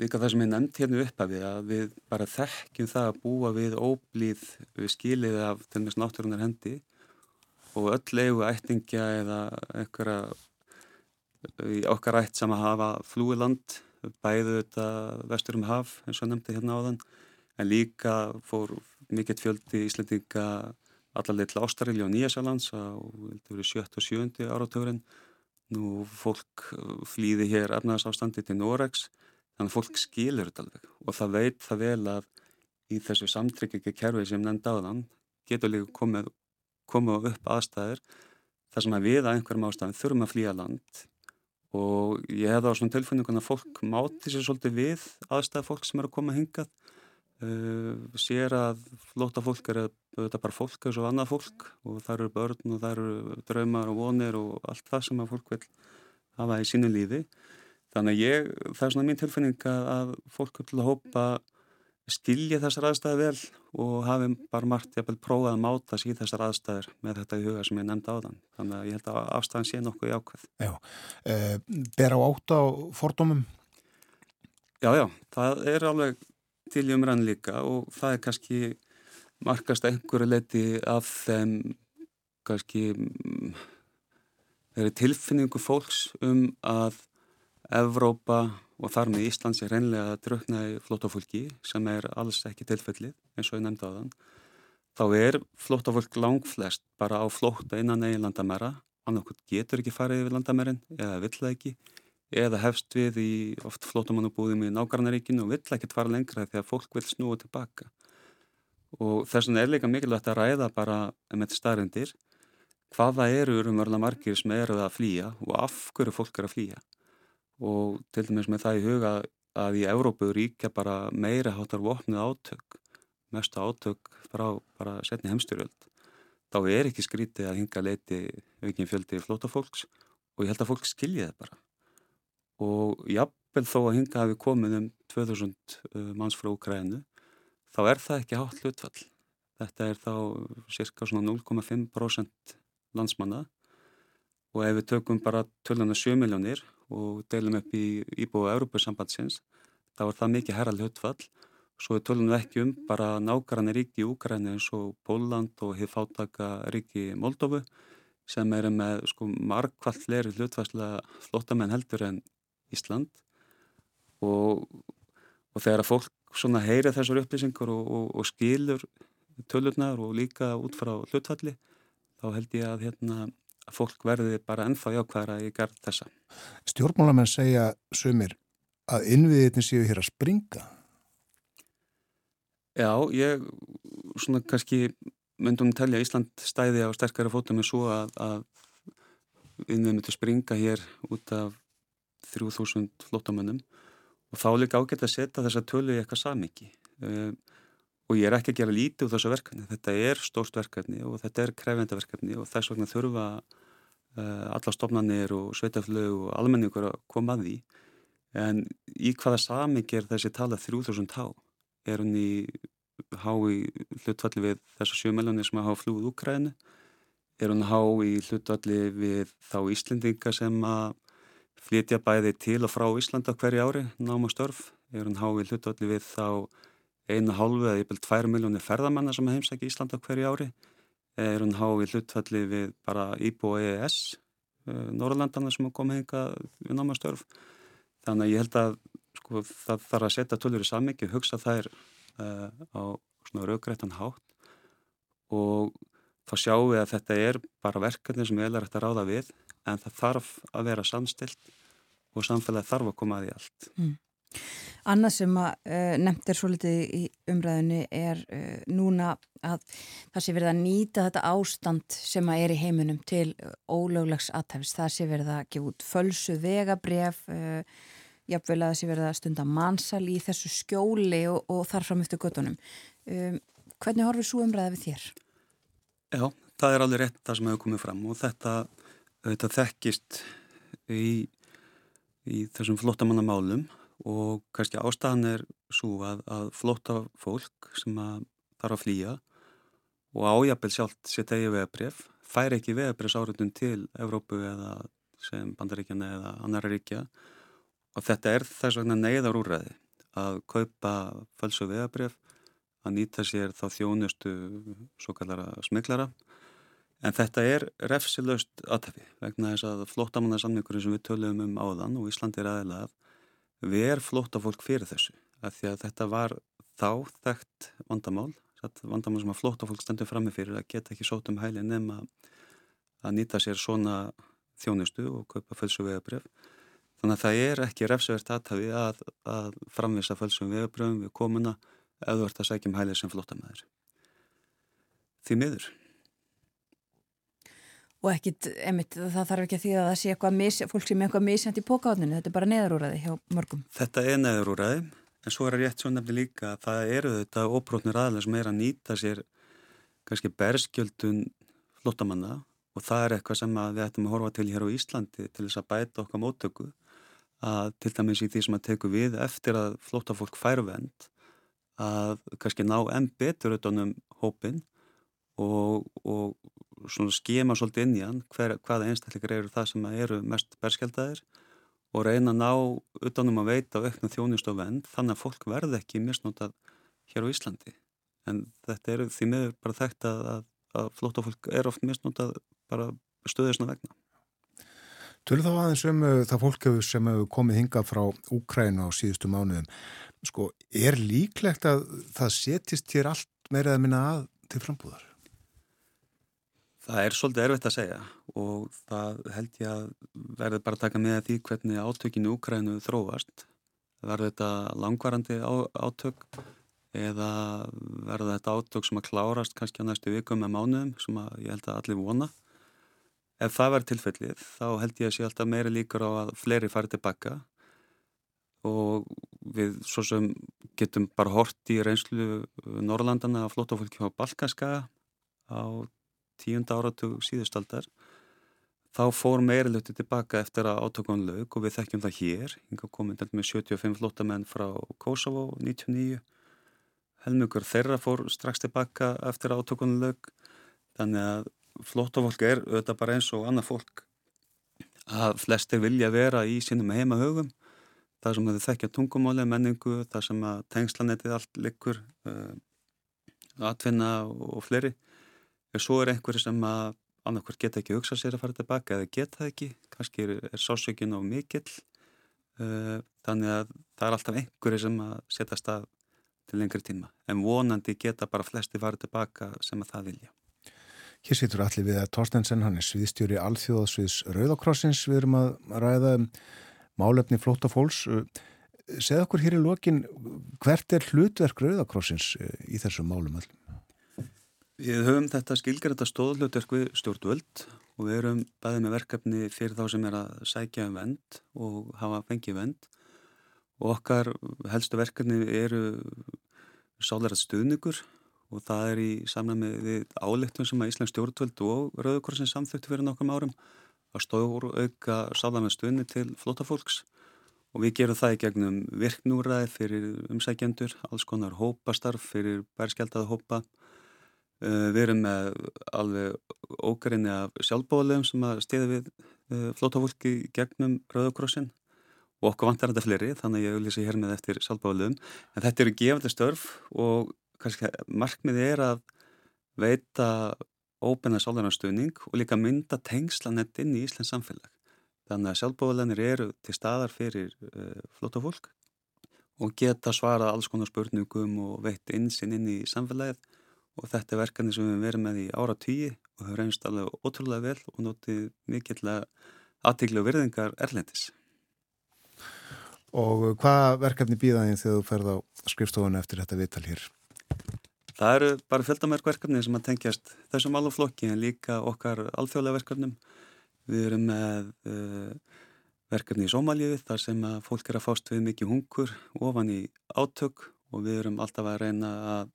líka það sem ég nefnd hérna upp af því að við bara þekkjum það að búa við óblíð við skilið af til og með náttúrunar hendi og öll eigu ættingja eða einhverja í okkar ætt sem að hafa flúiland bæðu þetta vestur um haf eins og nefndi hérna á þann en líka fór mikill fjöldi íslendinga allarleið til Ástaríli og Nýjasjálands á 7. og 7. áratugurinn nú fólk flýði hér efnaðsástandi til Noregs þannig að fólk skilur þetta alveg og það veit það vel að í þessu samtryggingi kerfi sem nefndi á þann getur líka komið koma upp aðstæður þar sem að við að einhverjum ástæðum þurfum að flýja land. Og ég hef þá svona tilfunningun að fólk máti sér svolítið við aðstæða fólk sem er að koma hingað. Uh, sér að flóta fólk er þetta bara fólk eins og annað fólk og það eru börn og það eru draumar og vonir og allt það sem að fólk vil hafa í sínu lífi. Þannig að ég, það er svona mín tilfinning að fólk vil hópa skilja þessar aðstæði vel og hafi bara margt jafnvel prófað að máta síð þessar aðstæðir með þetta í huga sem ég nefndi á þann. Þannig að ég held að afstæðan sé nokkuð í ákveð. Já, e, ber á átt á fordómum? Já, já, það er alveg til í umræðin líka og það er kannski markast einhverju leiti af þeim kannski þeirri tilfinningu fólks um að Evrópa og þar með Íslands er reynlega að drukna í flótafólki sem er alls ekki tilfellið eins og ég nefndi á þann þá er flótafólk langflest bara á flóta innan eigin landamæra. Annarkot getur ekki farið yfir landamærin eða vill það ekki eða hefst við í oft flótamannubúðum í nákvæmnaríkinu og vill ekki fara lengra að fólk vil snúa tilbaka. Og þess vegna er líka mikilvægt að ræða bara með staðrindir hvaða eru umörla margir sem eru að flýja og af hverju fólk eru að flýja og til dæmis með það í huga að í Európu ríkja bara meira hátar vopnið átök mestu átök frá bara setni heimstyrjöld þá er ekki skrítið að hinga leiti aukinn fjöldi flótafólks og ég held að fólk skilji það bara. Og jafnvel þó að hinga hafi komið um 2000 uh, manns frá Ukrænu þá er það ekki hátt hlutfall. Þetta er þá cirka 0,5% landsmanna. Og ef við tökum bara töluna 7 miljónir og deilum upp í íbúið Európa-sambandsins þá er það mikið herral hlutfall. Svo við tölum við ekki um bara nákvæmlega ríki í Úgræni eins og Póland og hefur fátaka ríki Moldófu sem eru með sko margkvallt leri hlutfallslega flottamenn heldur en Ísland. Og, og þegar að fólk svona heyri þessar upplýsingur og, og, og skilur tölurnar og líka út frá hlutfalli þá held ég að hérna að fólk verði bara ennþá jákvæðara í gerð þessa. Stjórnmálamenn segja sumir að innviðirni séu hér að springa. Já, ég svona kannski myndum telja Ísland stæði á sterkara fótum en svo að, að innvið myndi springa hér út af 3000 flottamönnum og þá líka ágætt að setja þessa tölu í eitthvað samiki. Um, og ég er ekki að gera lítið úr þessu verkefni. Þetta er stórst verkefni og þetta er krefenda verkefni og þess vegna þurfa uh, alla stofnanir og sveitaflög og almenningur að koma að því. En í hvaða saming er þessi tala 3000 há? Er hún í há í hlutvalli við þessar sjömelunni sem að hafa flúð Úkræðinu er hún há í hlutvalli við þá Íslendinga sem að flytja bæði til og frá Íslanda hverju ári náma störf? Er hún há í hlutvalli við þá einu hálfu eða yfir tvær miljónir ferðamanna sem heimsækja Íslanda hverju ári. Er hún há í hlutfalli við bara og EES uh, Norrlandana sem komið hinga við námastörf þannig að ég held að sko, það þarf að setja tölur í sammyggi hugsa þær uh, á raugrættan hátt. Og þá sjáum við að þetta er bara verkefni sem við erum að ráða við en það þarf að vera samstilt og samfélagi þarf að koma að því allt. Mm. Annað sem að uh, nefnt er svo litið í umræðinu er uh, núna að það sé verið að nýta þetta ástand sem að er í heiminum til ólöglegs aðtæfis. Það sé verið að gefa út fölsu vegabref, uh, jafnvel að það sé verið að stunda mannsal í þessu skjóli og, og þar fram eftir göttunum. Um, hvernig horfið svo umræðið við þér? Já, það er alveg rétt það sem hefur komið fram og þetta, þetta þekkist í, í þessum flottamannamálum og kannski ástæðan er svo að, að flóta fólk sem þarf að flýja og ájapil sjálft setja í vegabref fær ekki vegabrefs áriðun til Evrópu eða sem bandaríkjana eða annara ríkja. Og þetta er þess vegna neyðar úrræði að kaupa falsu vegabref að nýta sér þá þjónustu svo kallara smiklara en þetta er refsilöst aðtæfi vegna þess að flótamannasamningurinn sem við töluðum um áðan og Íslandi er aðeilað ver flótafólk fyrir þessu af því að þetta var þá þekkt vandamál vandamál sem að flótafólk stendur fram með fyrir að geta ekki sót um hæli nema að nýta sér svona þjónustu og kaupa fölsum vegabref þannig að það er ekki refsvert aðtafi að, að framvisa fölsum vegabrefum við komuna eða ert að sækja um hæli sem flótamæður því miður og ekkit, emitt, það þarf ekki að því að það sé eitthvað mis, fólk sem er eitthvað misjant í pókáðninu, þetta er bara neðarúræði hjá mörgum. Þetta er neðarúræði, en svo er rétt svo nefnilega líka að það eru þetta óbrótnir aðlega sem er að nýta sér kannski berskjöldun flottamanna og það er eitthvað sem við ættum að horfa til hér á Íslandi til þess að bæta okkar móttöku að til dæmis í því sem að teku við eftir að flottafólk færvend að kannski ná enn betur utanum hópin og, og skema svolítið inn í hann hver, hvaða einstakleikar eru það sem eru mest berskjaldæðir og reyna að ná utanum að veita aukna þjónist og vend þannig að fólk verði ekki misnótað hér á Íslandi en þetta eru því miður bara þekkt að, að, að flótafólk er oft misnótað bara stöðisna vegna Tölur þá aðeins um uh, það fólk sem hefur komið hingað frá Úkrænu á síðustu mánuðum. Sko, er líklegt að það setist hér allt meirað að minna að til frambúðar? Það er svolítið erfitt að segja og það held ég að verður bara að taka með því hvernig átökinu Úkrænu þróast. Verður þetta langvarandi átök eða verður þetta átök sem að klárast kannski á næstu vikum með mánuðum sem ég held að allir vona. Ef það verður tilfellið þá held ég að sé alltaf meiri líkur á að fleiri fari tilbaka og við svo sem getum bara hort í reynslu Norrlandana að flóta fólki á Balkanska á tíunda áratug síðustaldar þá fór meiriluti tilbaka eftir að átökun lög og við þekkjum það hér. Hinga komið með 75 flottamenn frá Kosovo 99 helmugur þeirra fór strax tilbaka eftir að átökun lög þannig að flottafólk er auðvitað bara eins og annað fólk að flestir vilja vera í sínum heimahögum. Það sem þau þekkja tungumáli, menningu, það sem að tengslanetið allt likur uh, atvinna og fleiri en svo er einhverju sem að annarkvært geta ekki hugsað sér að fara tilbaka eða geta ekki, kannski er, er sásökinn of mikill uh, þannig að það er alltaf einhverju sem að setja stað til lengri tíma. En vonandi geta bara flesti fara tilbaka sem að það vilja. Hér situr allir við að Torstensen, hann er sviðstjóri alþjóðasviðs Rauðakrossins, við erum að ræða um málefni flóta fólks segð okkur hér í lokin hvert er hlutverk Rauðakrossins uh, í þessum málum allum? Við höfum þetta skilgjörða stóðlutverk við stjórnvöld og við erum bæðið með verkefni fyrir þá sem er að sækja um vend og hafa fengið vend og okkar helstu verkefni eru sálærat stuðningur og það er í samræmi við áleiktun sem að Íslands stjórnvöld og Rauðukorsin samþöktu fyrir nokkrum árum að stóður auka sálærat stuðni til flótafólks og við gerum það í gegnum virknúraði fyrir umsækjendur, alls konar hópastarf fyrir bærskjaldað hópa við erum með alveg ógrinni af sjálfbóðlegum sem að stiða við eh, flótafólki gegnum Rauðakrossin og okkur vantar þetta fleiri þannig að ég lýsa hér með eftir sjálfbóðlegum en þetta eru gefandi störf og kannski markmiði er að veita ópenna sálverðarstöðning og líka mynda tengslanett inn í Íslands samfélag. Þannig að sjálfbóðleginir eru til staðar fyrir uh, flótafólk og geta svara alls konar spurningum og veit einsinn inn í samfélagið og þetta er verkefni sem við verðum með í ára tíi og hefur reynst alveg ótrúlega vel og notið mikillega aðtíklu og virðingar erlendis. Og hvað verkefni býðaðin þegar þú ferð á skrifstofunni eftir þetta viðtal hér? Það eru bara fjöldamörk verkefni sem að tengjast þessum alveg en líka okkar alþjóðlega verkefnum. Við erum með uh, verkefni í Sómalíu þar sem að fólk er að fást við mikið hungur ofan í átök og við erum alltaf að reyna að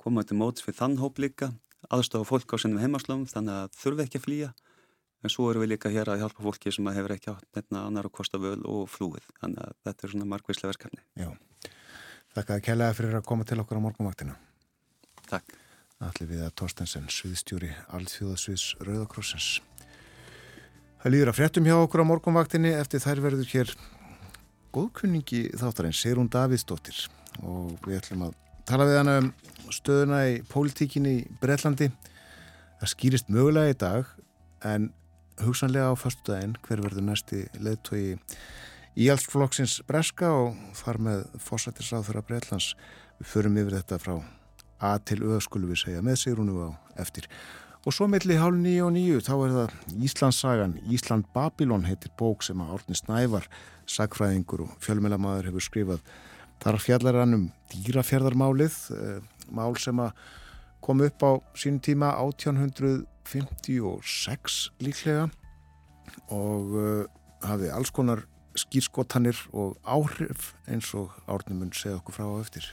koma til móts við þann hóp líka, aðstofa fólk á sennum heimaslöfum þannig að þurfi ekki að flýja. En svo erum við líka hér að hjálpa fólki sem hefur ekki átt nefna annar og kosta völ og flúið. Þannig að þetta er svona margvíslega verkefni. Já, þakka að kellaði fyrir að koma til okkur á morgunvaktina. Takk. Allir við að Torstensen, sviðstjóri Alþjóðasviðs Rauðakrossins Það líður að fréttum hjá okkur á morgunvaktinni. Eftir þær verður hér góðkunningi þáttarinn Seirún Davidsdóttir og við ætlum að tala við hana um stöðuna í pólitíkinni í Breitlandi. Það skýrist mögulega í dag en hugsanlega á förstu daginn hver verður næsti leðtói í allsflokksins breska og þar með fósættisráð fyrir Breitlands. Við förum yfir þetta frá A til Ö skulum við segja með Sigrúnu á eftir. Og svo melli hálf nýju og nýju þá er það Íslandssagan, Ísland Babylon heitir bók sem að Árni Snævar, sagfræðingur og fjölmjölamæður hefur skrifað. Þar fjallar hann um dýrafjörðarmálið, eh, mál sem að kom upp á sín tíma 1856 líklega og uh, hafi alls konar skýrskotanir og áhrif eins og árnumund segja okkur frá á eftir.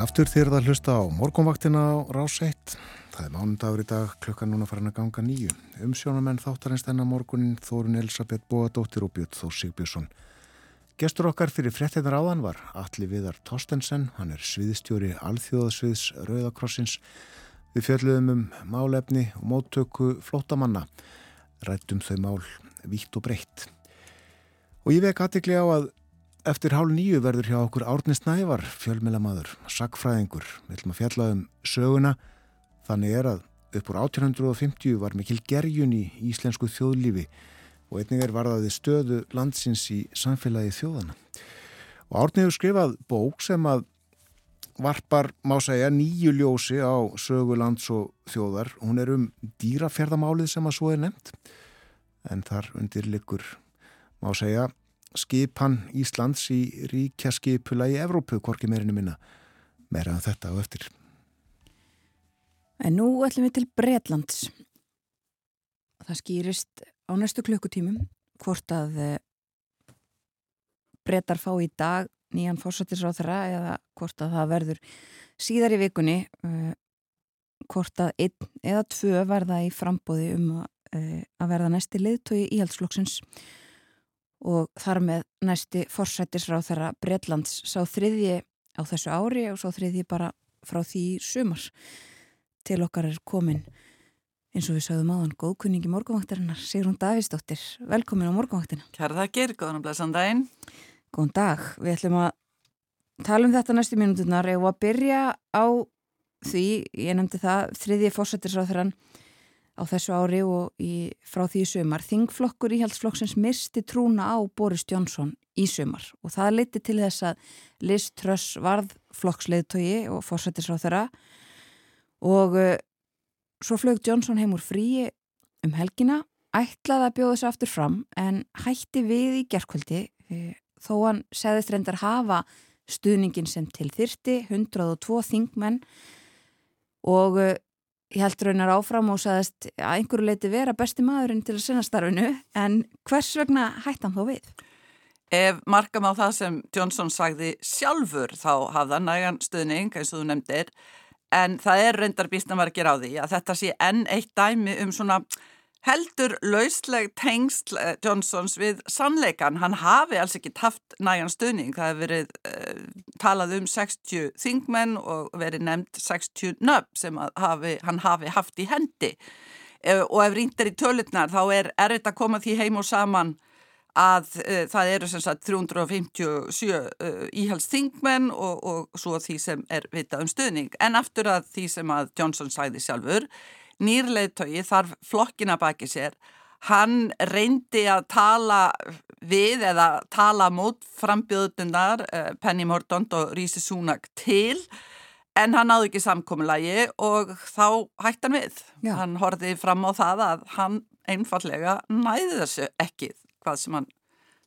Aftur þér það hlusta á morgunvaktina á rás 1. Það er mánundagur í dag, klukkan núna farin að ganga nýju. Umsjónumenn þáttarins þennan morgunin Þórun Elisabeth Bóadóttir og Björn Þór Sigbjörnsson. Gestur okkar fyrir frettinnar áðan var Alli Viðar Tostensen, hann er sviðstjóri Alþjóðasviðs Rauðakrossins. Við fjöldluðum um málefni og móttöku flótamanna, rættum þau mál vítt og breytt. Og ég vek aðtikli á að Eftir hálf nýju verður hjá okkur Árni Snævar, fjölmilamadur, sagfræðingur. Við ætlum að fjalla um söguna. Þannig er að upp úr 1850 var mikil gerjun í íslensku þjóðlífi og einnig er varðaði stöðu landsins í samfélagi þjóðana. Og Árni hefur skrifað bók sem að varpar, má segja, nýju ljósi á sögu lands og þjóðar. Hún er um dýraferðamálið sem að svo er nefnt en þar undir likur, má segja, skipan Íslands í ríkja skipula í Evrópu, hvorki meirinu minna. Meira en þetta og eftir. En nú ætlum við til Breitlands það skýrist á næstu klukkutímum hvort að eh, breytar fá í dag nýjan fórsættisráþara eða hvort að það verður síðar í vikunni uh, hvort að einn eða tvö verða í frambóði um að, uh, að verða næsti liðtói íhaldsflokksins og þar með næsti forsættisráð þeirra Breitlands sá þriðji á þessu ári og sá þriðji bara frá því sumar. Til okkar er komin eins og við sagðum áðan góðkunningi morgunvaktarinnar Sigrun Davísdóttir, velkomin á morgunvaktina. Kæra þakkir, góðan og blæsan daginn. Góðan dag, við ætlum að tala um þetta næstu mínútunar og að byrja á því, ég nefndi það þriðji forsættisráð þeirran á þessu ári og í, frá því sömar. Þingflokkur íhaldsflokksins misti trúna á Boris Johnson í sömar og það leiti til þess að Liz Truss varð flokksleiðtogi og fórsættisráð þeirra og uh, svo flög Johnson heim úr fríi um helgina, ætlaði að bjóða þessu aftur fram en hætti við í gerðkvöldi uh, þó hann segðist reyndar hafa stuðningin sem til þyrti, 102 þingmenn og uh, Ég held raunar áfram og saðist að einhverju leiti vera besti maðurinn til að sinna starfinu en hvers vegna hættan þó við? Ef markam á það sem Johnson sagði sjálfur þá hafða nægan stuðning eins og þú nefndir en það er reyndar býst að vera að gera á því að þetta sé enn eitt dæmi um svona heldur lausleg tengsl eh, Johnsons við sannleikan. Hann hafi alls ekki haft nægan stuðning. Það hefur verið uh, talað um 60 þingmenn og verið nefnt 60 nöfn sem hafi, hann hafi haft í hendi. Uh, og ef ríndir í tölutnar þá er erfitt að koma því heim og saman að uh, það eru sem sagt 357 íhalsþingmenn og, og svo því sem er vitað um stuðning. En aftur að því sem að Johnson sæði sjálfur nýrleitói þarf flokkina baki sér hann reyndi að tala við eða tala mút frambjöðundar uh, Penny Mordaunt og Rísi Súnak til en hann náðu ekki samkominnlagi og þá hætti hann við. Já. Hann horfið fram á það að hann einfallega næði þessu ekki hvað sem hann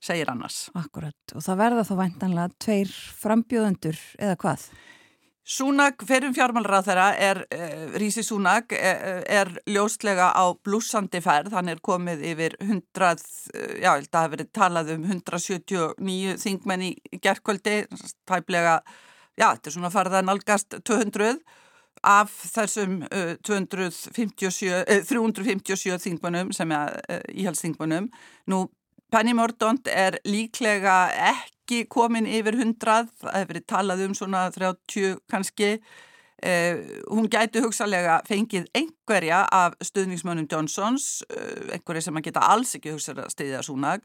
segir annars. Akkurat og það verða þá væntanlega tveir frambjöðundur eða hvað? Súnag, ferum fjármálrað þeirra er, uh, Rísi Súnag er, eh, er ljóslega á blúsandi færð, hann er komið yfir 100, uh, já, það hefur verið talað um 179 þingmenn í gerðkvöldi, tæplega, já, þetta er svona farðan algast 200 af þessum uh, 257, 357 þingmennum sem er íhalsþingmennum. Nú, Penny Mordaunt er líklega ekki ekki komin yfir hundrað, það hefur verið talað um svona 30 kannski, eh, hún gæti hugsalega fengið einhverja af stuðningsmönnum Johnsons, eh, einhverja sem að geta alls ekki hugsað að stiðja Súnag.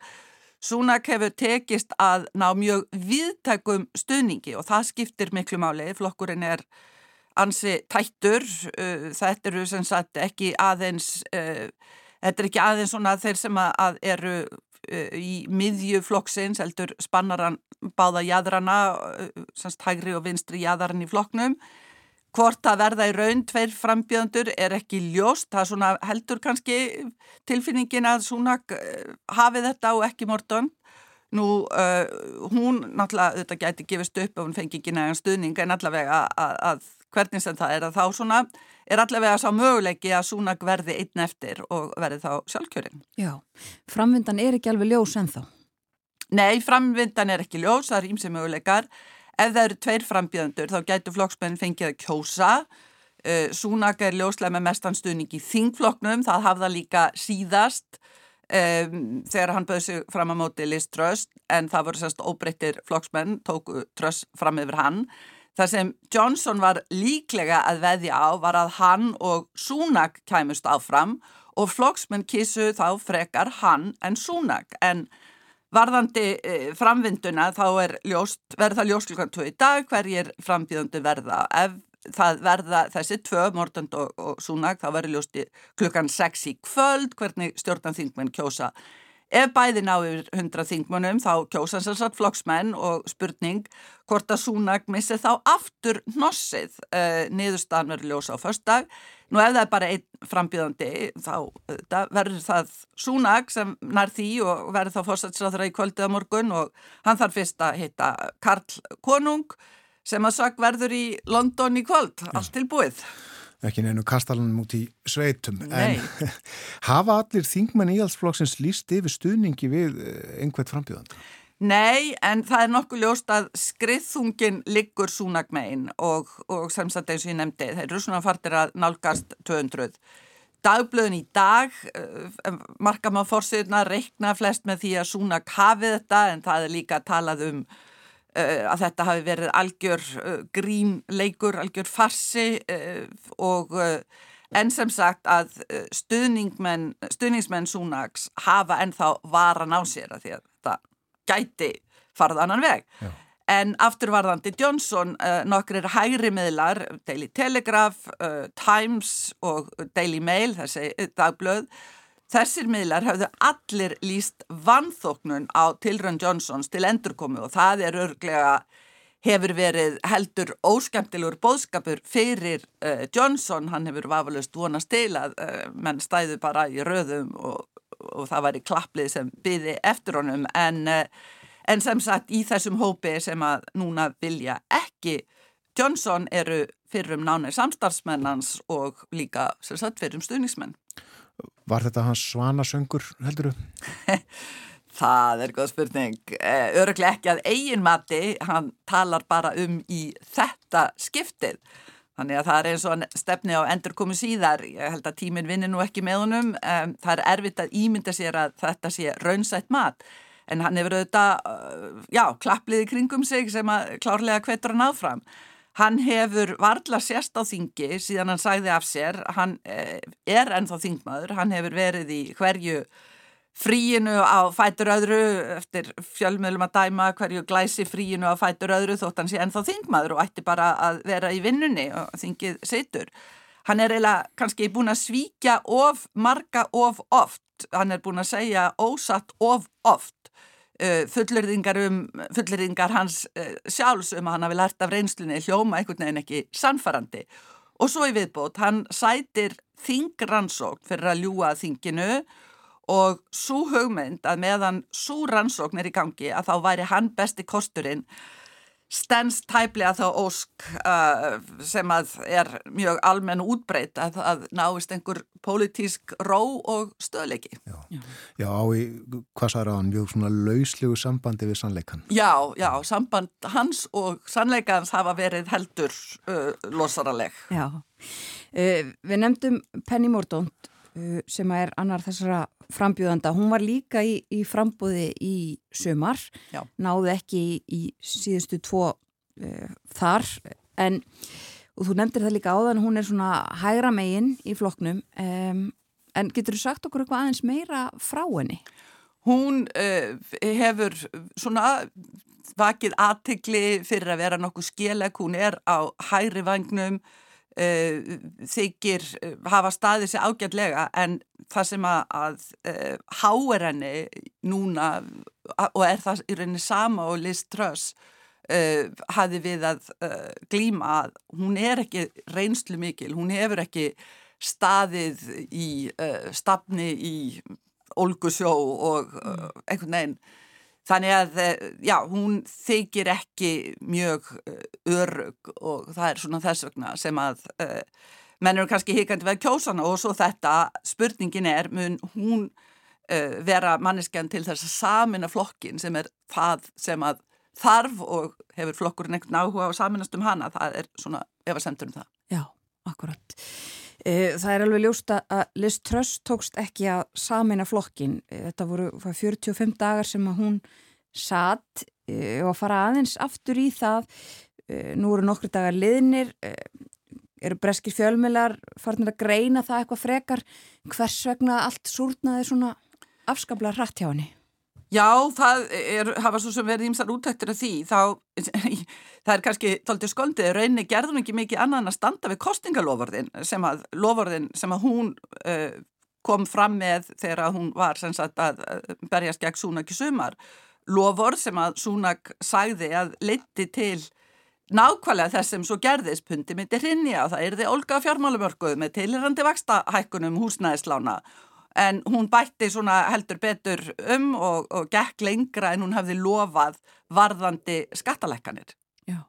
Súnag hefur tekist að ná mjög viðtækum stuðningi og það skiptir miklu máli, flokkurinn er ansi tættur, uh, þetta eru sem sagt ekki aðeins, uh, þetta er ekki aðeins svona þeir sem að eru Eh, í miðjuflokksins heldur spannaran báða jæðrana, eh, semst hægri og vinstri jæðaran í flokknum. Hvort að verða í raun tveir frambjöðendur er ekki ljóst, það svona heldur kannski tilfinningin að Súnak eh, hafi þetta og ekki Morton. Nú, uh, hún náttúrulega, þetta gæti gefist upp ef hún fengi ekki nægan stuðning en allavega að, að hvernig sem það er að þá svona er allavega sá möguleiki að Súnak verði einn eftir og verði þá sjálfkjörinn. Já, framvindan er ekki alveg ljós en þá? Nei, framvindan er ekki ljós, það er ímsið möguleikar ef það eru tveir frambjöðendur þá gætu flokksmenn fengið að kjósa uh, Súnaka er ljóslega með mestanstuðning í þingflokknum, það hafða líka síðast um, þegar hann bauði sig fram á móti Liz Truss en það voru sérst óbreyttir flokksmenn tóku Truss fram yfir hann Það sem Johnson var líklega að veðja á var að hann og Súnak kæmust áfram og flokksmenn kísu þá frekar hann en Súnak. En varðandi e, framvinduna þá ljóst, verða 2 í dag hverjir frambíðandi verða. Ef það verða þessi tvö, Mordund og, og Súnak, þá verður ljóst klukkan 6 í kvöld hvernig stjórnanþingmenn kjósa. Ef bæði ná yfir 100 þingmunum þá kjósan sér satt flokksmenn og spurning hvort að Súnag missi þá aftur hnossið uh, niðurstaðan verður ljósa á förstak. Nú ef það er bara einn frambíðandi þá uh, verður það Súnag sem nær því og verður þá fórsatsráður í kvöldið á morgun og hann þarf fyrst að hitta Karl Konung sem að sög verður í London í kvöld, allt tilbúið ekki neinu kastalanum út í sveitum Nei. en hafa allir þingmenn íhaldsflokksins líst yfir stuðningi við eh, einhvert frambjöðan? Nei, en það er nokkuð ljóst að skriðþungin liggur súnagmegin og, og sem sagt eins og ég nefndi, þeir eru svona fartir að nálgast 200. Dagblöðin í dag, uh, marka maður fórsýðuna, reikna flest með því að súnag hafi þetta en það er líka talað um Eh, að þetta hafi verið algjör eh, grínleikur, algjör farsi eh, og en sem sagt að stuðningsmenn Súnags hafa ennþá varan á sér að því að það gæti farað annan veg. Já. En afturvarðandi Johnson, nokkrir hægri miðlar, Daily Telegraph, Times og Daily Mail, þessi dagblöð, Þessir miðlar hafðu allir líst vanþóknun á Tilrön Johnsons til endurkomu og það er örglega hefur verið heldur óskemtilegur bóðskapur fyrir uh, Johnson, hann hefur vafalust vonast til að uh, menn stæðu bara í röðum og, og það var í klapplið sem byði eftir honum en, uh, en sem sagt í þessum hópi sem að núna vilja ekki Johnson eru fyrrum nánir samstarfsmennans og líka sem sagt fyrrum stuðningsmenn. Var þetta hans svanasöngur, heldur þú? Það er góð spurning. Eh, Öruglega ekki að eigin mati, hann talar bara um í þetta skiptið. Þannig að það er eins og stefni á endur komið síðar. Ég held að tíminn vinnir nú ekki með honum. Það er erfitt að ímynda sér að þetta sé raunsætt mat. En hann hefur auðvitað, eh, já, klappliði kringum sig sem að klárlega hvetur hann áfram. Hann hefur varla sérst á þingi síðan hann sagði af sér, hann eh, er ennþá þingmaður, hann hefur verið í hverju fríinu á fætur öðru eftir fjölmjölum að dæma hverju glæsi fríinu á fætur öðru þótt hann sé ennþá þingmaður og ætti bara að vera í vinnunni og þingið situr. Hann er eiginlega kannski búin að svíkja of marga of oft, hann er búin að segja ósatt of oft fullurðingar, um, fullurðingar hans uh, sjálfs um að hann hafi lært af reynslunni hljóma einhvern veginn ekki sannfarandi og svo í viðbót hann sætir þingransókn fyrir að ljúa þinginu og svo hugmynd að meðan svo rannsókn er í gangi að þá væri hann besti kosturinn stens tæplega þá ósk uh, sem að er mjög almenn útbreyt að það náist einhver pólitísk ró og stöðleiki. Já, já. já á í, hvað sæður á hann, mjög svona lauslegu sambandi við sannleikan. Já, já, samband hans og sannleikans hafa verið heldur uh, losaraleg. Já, uh, við nefndum Penny Mordónt uh, sem er annar þessara frambjóðanda, hún var líka í, í frambúði í sömar, Já. náði ekki í, í síðustu tvo uh, þar en og þú nefndir það líka áðan, hún er svona hægra megin í floknum um, en getur þú sagt okkur eitthvað aðeins meira frá henni? Hún uh, hefur svona vakið aðtikli fyrir að vera nokkuð skjelleg, hún er á hægri vagnum uh, þykir uh, hafa staðið sér ágætlega en það sem að, að uh, háer henni núna og er það í rauninni sama og Liz Truss hafi við að glíma að hún er ekki reynslu mikil, hún hefur ekki staðið í stafni í Olgusjó og einhvern veginn Þannig að, eh, já, hún þykir ekki mjög eh, örug og það er svona þess vegna sem að uh, menn eru kannski hikandi við kjósana og svo þetta, spurningin er, mun hún uh, vera manneskjan til þess að samina flokkin sem er það sem að þarf og hefur flokkurinn einhvern áhuga á saminast um hana, það er svona efasemtur um það. Já, akkurat. E, það er alveg ljósta að Liz Truss tókst ekki að samina flokkin. E, þetta voru 45 dagar sem að hún satt e, og að fara aðeins aftur í það. Nú eru nokkru dagar liðnir, eru breskir fjölmilar farinir að greina það eitthvað frekar. Hvers vegna allt súrnaði svona afskaplega hratt hjá henni? Já, það er, hafa svo sem verið ímsar útæktir af því, þá, það er kannski tóltið skoldið, rauninni gerður ekki mikið annað en að standa við kostingalofurðin sem að, lofurðin sem að hún uh, kom fram með þegar hún var sem sagt að berjast gegn Súnak í sumar. Lofur sem að Súnak sagði að leiti til nákvæmlega þess sem svo gerðist. Pundi myndi hrinja og það er þið olga fjármálumörkuð með tilirandi vaksta hækkunum húsnæðislána en hún bætti svona heldur betur um og, og gekk lengra en hún hafði lofað varðandi skattalækkanir. Já,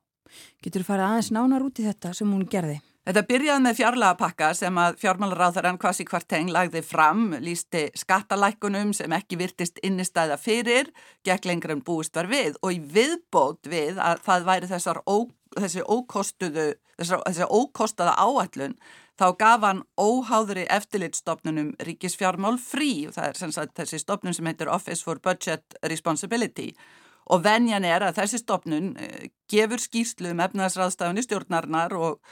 getur þú farið aðeins nánar út í þetta sem hún gerði? Þetta byrjaði með fjárlagapakka sem að fjármálaráþarann Kvasi Kvarteng lagði fram, lísti skattalækkunum sem ekki virtist innistæða fyrir, gekk lengra en búist var við og í viðbót við að það væri þessar ó, þessi ókostuðu, þessar, þessi ókostaða áallun þá gaf hann óháðri eftirlitstofnunum ríkisfjármál frí og það er sagt, þessi stofnun sem heitir Office for Budget Responsibility. Og venjan er að þessi stofnun uh, gefur skýrslu um efnaðsraðstafun í stjórnarnar og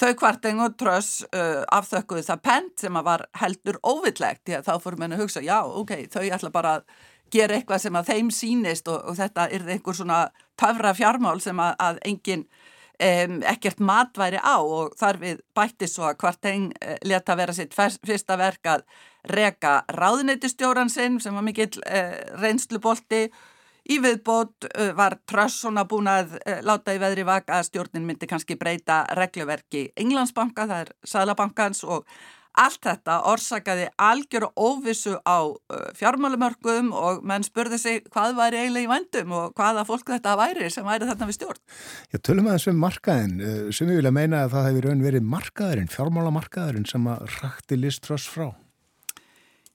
þau kvarteng og tröss uh, afþökkuðu það pent sem að var heldur óvillegt því að þá fórum henni að hugsa já ok, þau ætla bara að gera eitthvað sem að þeim sínist og, og þetta er einhver svona töfra fjármál sem að, að enginn um, ekkert matværi á og þar við bætti svo að hvart einn uh, leta vera sitt fyrsta verk að reka ráðneitistjóran sinn sem var mikill uh, reynslubolti. Í viðbót uh, var Tröss svona búin að láta í veðri vaka að stjórnin myndi kannski breyta regluverki Englandsbanka, það er Sælabankans og Allt þetta orsakaði algjör óvissu á fjármálumörkum og menn spurði sig hvað væri eiginlega í vandum og hvaða fólk þetta væri sem væri þarna við stjórn. Já, tölum að þessum markaðin, ég vilja meina að það hefur raun verið markaðurinn, fjármálamarkaðurinn sem að rakti listróss frá.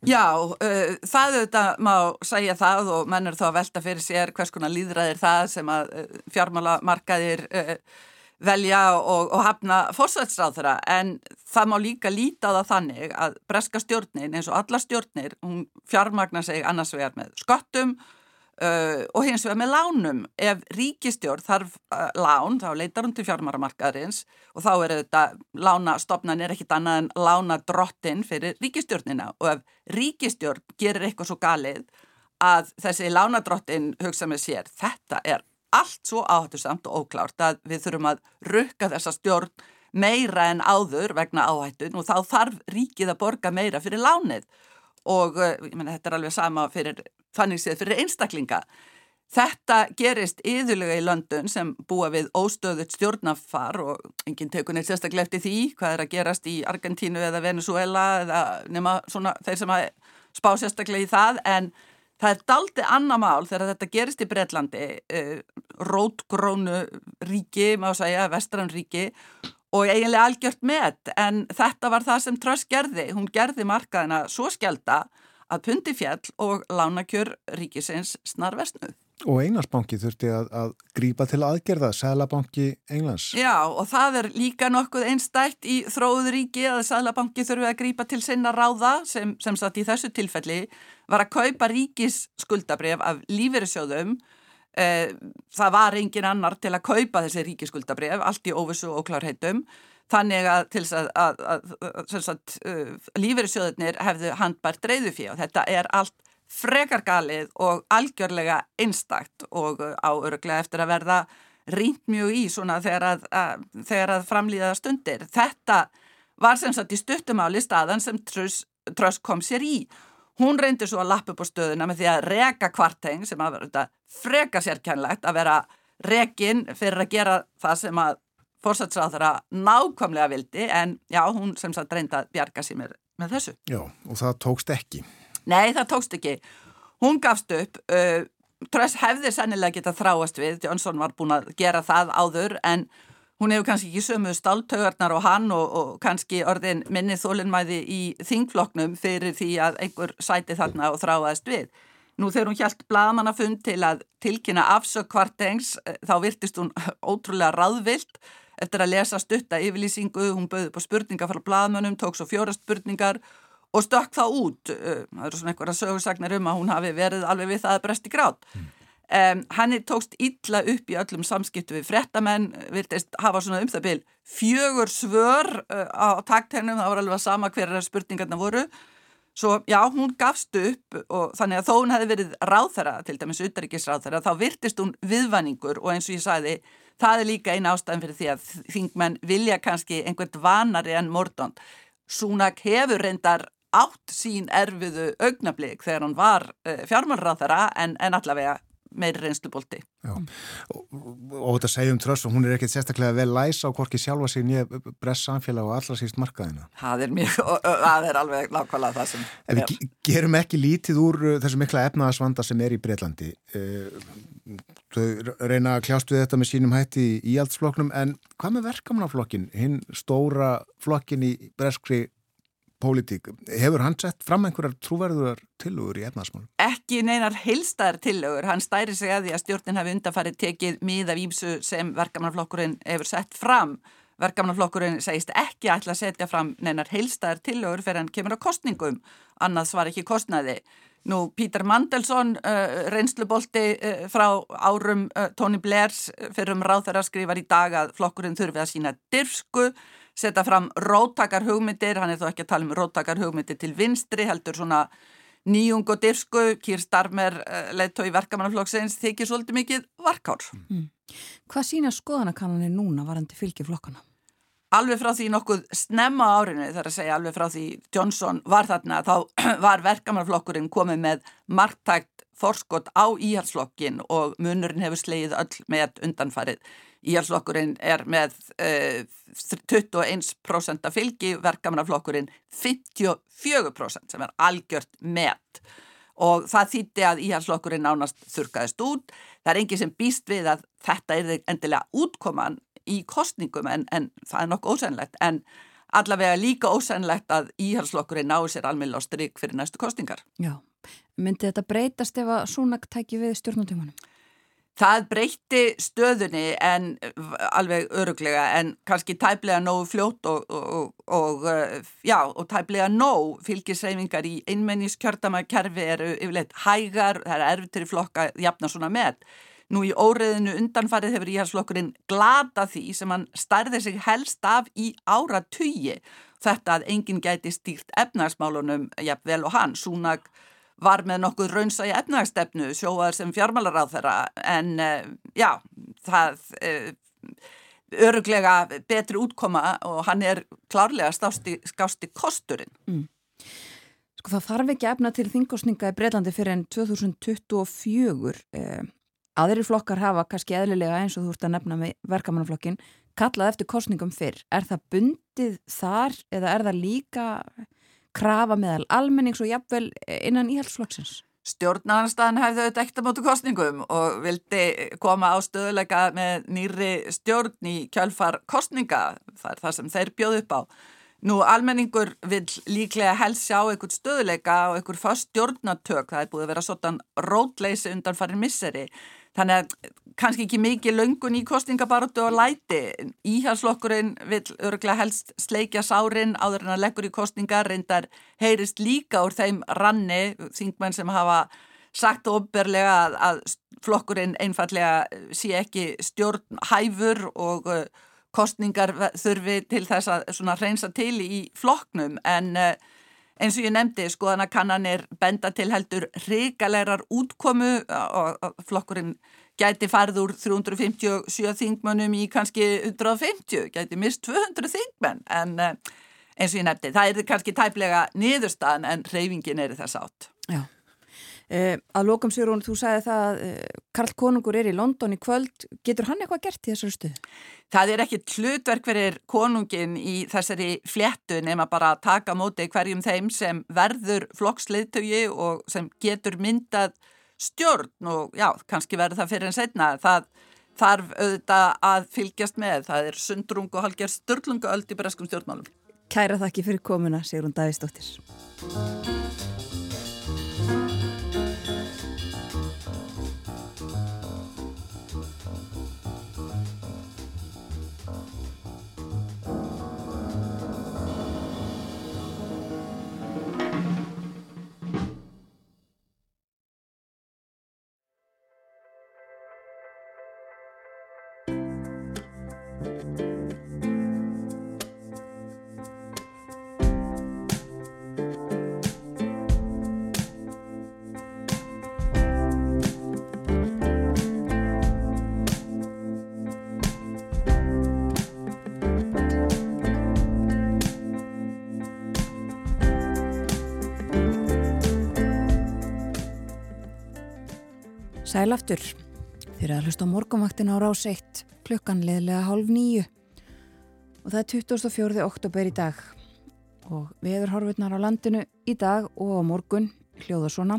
Já, uh, það auðvitað má segja það og menn er þá að velta fyrir sér hvers konar líðræðir það sem að uh, fjármálamarkaðir uh, velja og, og hafna fórsætsráðra en það má líka líta það þannig að breska stjórnin eins og alla stjórnir, hún fjármagnar sig annars vegar með skottum uh, og hins vegar með lánum. Ef ríkistjórn þarf uh, lán þá leitar hún til fjármáramarkaðarins og þá er þetta lánastofnan er ekkit annað en lánadrottin fyrir ríkistjórnina og ef ríkistjórn gerir eitthvað svo galið að þessi lánadrottin hugsa með sér, þetta er allt svo áhættusamt og óklárt að við þurfum að rukka þessa stjórn meira en áður vegna áhættun og þá þarf ríkið að borga meira fyrir lánið. Og eh, meni, þetta er alveg sama fyrir þannig séð fyrir einstaklinga. Þetta gerist yðurlega í London sem búa við óstöðut stjórnafar og enginn tekur neitt sérstaklega eftir því hvað er að gerast í Argentínu eða Venezuela eða nema svona þeir sem að spá sérstaklega í það. En Það er daldi annar mál þegar þetta gerist í Breitlandi, uh, rótgrónu ríki, má segja, vestranríki og eiginlega algjört með en þetta var það sem Tröss gerði. Hún gerði markaðina svo skjelda að pundi fjall og lánakjör ríkisins snarvestnuð. Og Englandsbanki þurfti að, að grípa til aðgerða, Sælabanki Englands. Já og það er líka nokkuð einstætt í þróðuríki að Sælabanki þurfi að grípa til sinna ráða sem, sem satt í þessu tilfelli var að kaupa ríkis skuldabref af lífeyrisjóðum. Eh, það var engin annar til að kaupa þessi ríkisskuldabref, allt í óvissu og klárheitum. Þannig að, að, að, að uh, lífeyrisjóðunir hefðu handbært reyðu fyrir og þetta er allt frekargalið og algjörlega einstakt og uh, áöruglega eftir að verða rýnt mjög í svona þegar að, að, þegar að framlýða stundir. Þetta var sem sagt í stuttumáli staðan sem Trösk kom sér í. Hún reyndi svo að lappa upp á stöðuna með því að reka kvarteng sem að vera freka sérkjænlegt að vera rekin fyrir að gera það sem að fórsætsráðara nákvæmlega vildi en já, hún sem sagt reyndi að bjarga sér með þessu. Já, og það tókst ekki. Nei, það tókst ekki. Hún gafst upp, uh, Tröss hefði sennilega getað þráast við, Jónsson var búin að gera það áður en hún hefur kannski ekki sömu stáltögarnar og hann og, og kannski orðin minni þólinnmæði í þingfloknum fyrir því að einhver sæti þarna og þráaðist við. Nú þegar hún hjælt blagamannafund til að tilkynna afsök kvartengs eh, þá virtist hún ótrúlega ráðvilt eftir að lesa stutta yfirlýsingu, hún bauði på spurningar frá blagamannum, tók svo fjóra spurningar og stökk það út. Eh, það eru svona einhverja sögursagnar um að hún hafi verið alveg við það að bresti grátt. Mm. Um, henni tókst illa upp í öllum samskiptu við frettamenn, virtist hafa svona um það byl fjögur svör uh, á takthennum, það var alveg sama hverja spurningarna voru svo já, hún gafst upp og þannig að þó hún hefði verið ráðþara, til dæmis utaríkisráðþara, þá virtist hún viðvanningur og eins og ég sagði, það er líka eina ástæðan fyrir því að þingmenn vilja kannski einhvert vanari en mordond Súnak hefur reyndar átt sín erfiðu augnablík þegar hann var uh, fjármálráðþara en, en allavega meiri reynslubólti. Og, og þetta segjum tröss og hún er ekkert sérstaklega vel læsa á hvorki sjálfa sig nýja bress samfélag og allra síst markaðina. Það er mjög, það er alveg nákvæmlega það sem en er. Við gerum ekki lítið úr uh, þessu mikla efnaðasvanda sem er í Breitlandi. Uh, þau reyna að kljást við þetta með sínum hætti í íaldsfloknum en hvað með verkamannaflokkin, hinn stóra flokkin í breskri pólitík. Hefur hann sett fram einhverjar trúverðurar tillögur í efnarsmálum? Ekki neinar heilstæðar tillögur. Hann stæri sig að því að stjórnin hafi undarfarið tekið miða výmsu sem verkamannaflokkurinn hefur sett fram. Verkamannaflokkurinn segist ekki ætla að setja fram neinar heilstæðar tillögur fyrir hann kemur á kostningum. Annars var ekki kostnaði. Nú, Pítur Mandelsson, uh, reynslubolti uh, frá árum uh, Tony Blairs fyrir um ráð þeirra skrifar í dag að flokkurinn þurfi að sína dirfsku setja fram róttakar hugmyndir, hann er þó ekki að tala um róttakar hugmyndir til vinstri, heldur svona nýjung og dyrsku, Kýr Starmer eh, leittói verkamannaflokksins þykir svolítið mikið varkár. Mm. Hvað sína skoðanakannanir núna varandi fylgjaflokkana? Alveg frá því nokkuð snemma árinu, þar að segja alveg frá því Johnson var þarna, þá var verkamannaflokkurinn komið með marktækt forskot á íhalsflokkin og munurinn hefur slegið öll með undanfarið. Íhalsflokkurinn er með uh, eh, 21% af fylgi, verkamannaflokkurinn 54% sem er algjört met og það þýtti að íhalsflokkurinn nánast þurkaðist út. Það er engið sem býst við að þetta er endilega útkoman í kostningum en, en það er nokkuð ósennlegt en allavega líka ósennlegt að íhalsflokkurinn náðu sér almenna á stryk fyrir næstu kostningar. Já, myndi þetta breytast ef að Súnak tæki við stjórnutímanum? Það breytti stöðunni en alveg öruglega en kannski tæplega nógu fljótt og, og, og, já, og tæplega nóg fylgisreifingar í einmenniskjördamarkerfi eru yfirleitt hægar, það er erfitt til flokka jafna svona með. Nú í óreðinu undanfarið hefur íhalsflokkurinn glata því sem hann stærði sig helst af í ára tugi. Þetta að enginn gæti stýrt efnarsmálunum jafnvel og hann, Súnag var með nokkuð raunsa í efnagstefnu sjóaður sem fjármálaráð þeirra en uh, já, það uh, öruglega betri útkoma og hann er klárlega skásti, skásti kosturinn. Mm. Sko það þarf ekki efna til þingosninga í Breitlandi fyrir enn 2024. Eh, aðri flokkar hafa kannski eðlilega eins og þú ert að nefna með verkamannaflokkin kallað eftir kostningum fyrr. Er það bundið þar eða er það líka krafa meðal almennings og jafnvel innan íhaldsflokksins? Stjórnarnarstaðan hefði auðvitað ekkert á mótu kostningum og vildi koma á stöðuleika með nýri stjórn í kjálfar kostninga, það er það sem þeir bjóð upp á. Nú almenningur vil líklega helst sjá einhvern stöðuleika og einhver fast stjórnartök, það er búið að vera svona rótleysi undan farin misseri. Þannig að kannski ekki mikið löngun í kostningabaróttu og læti. Íhalslokkurinn vil örglega helst sleikja sárin áður en að leggur í kostningar reyndar heyrist líka úr þeim ranni, þingmenn sem hafa sagt ofberlega að, að flokkurinn einfallega sé ekki stjórn hæfur og uh, kostningar þurfi til þess að reynsa til í flokknum en uh, eins og ég nefndi skoðanakannanir benda til heldur hrikalegar útkomu og flokkurinn gæti farið úr 357 þingmönnum í kannski 150, gæti mist 200 þingmenn en eh, eins og ég nefndi, það er kannski tæplega niðurstaðan en reyfingin er þess átt. Já. Eh, að lókum sér hún, þú sagði það að eh, Karl Konungur er í London í kvöld. Getur hann eitthvað gert í þessari stuð? Það er ekki hlutverk fyrir konungin í þessari fléttu nema bara að taka móti hverjum þeim sem verður flokksliðtögi og sem getur myndað stjórn og já, kannski verður það fyrir en setna það þarf auðvitað að fylgjast með. Það er sundrung og halger störlungu öll í breskum stjórnmálum. Kæra þakki fyrir komuna, Sigrun Davísdóttir Sælaftur, þeir að hlusta á morgunvaktin á rás 1, klukkan leðlega hálf nýju og það er 24. oktober í dag og veðurhorfurnar á landinu í dag og á morgun hljóða svona,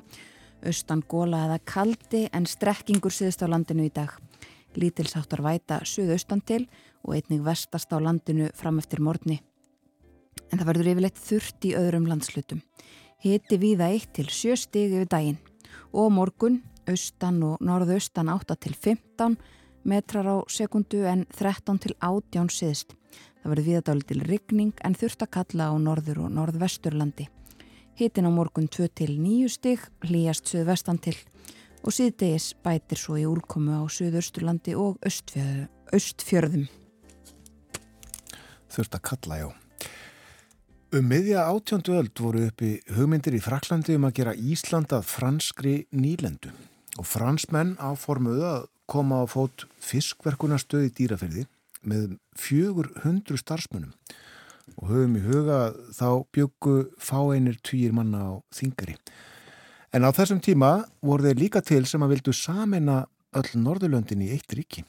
austan góla eða kaldi en strekkingur síðust á landinu í dag. Lítilsáttar væta suðaustan til og einnig vestast á landinu fram eftir morgni. En það verður yfirleitt þurft í öðrum landslutum. Hiti víða 1 til 7 stig yfir daginn og morgun austan og norðaustan 8 til 15 metrar á sekundu en 13 til 18 síðst. Það verður viðadáli til rigning en þurft að kalla á norður og norðvesturlandi. Hitin á morgun 2 til 9 stig, hlýjast suðvestan til og síðdegis bætir svo í úrkomu á suðausturlandi og austfjörðum. Þurft að kalla, já. Um miðja átjóndu öld voru uppi hugmyndir í Fraklandi um að gera Íslandað franskri nýlendu og fransmenn áformuðu að koma á fót fiskverkunastöð í dýraferði með fjögur hundru starfsmunum og höfum í huga þá byggu fáeinir týjir manna á þingari. En á þessum tíma voru þeir líka til sem að vildu samena öll Norðurlöndin í eitt ríki.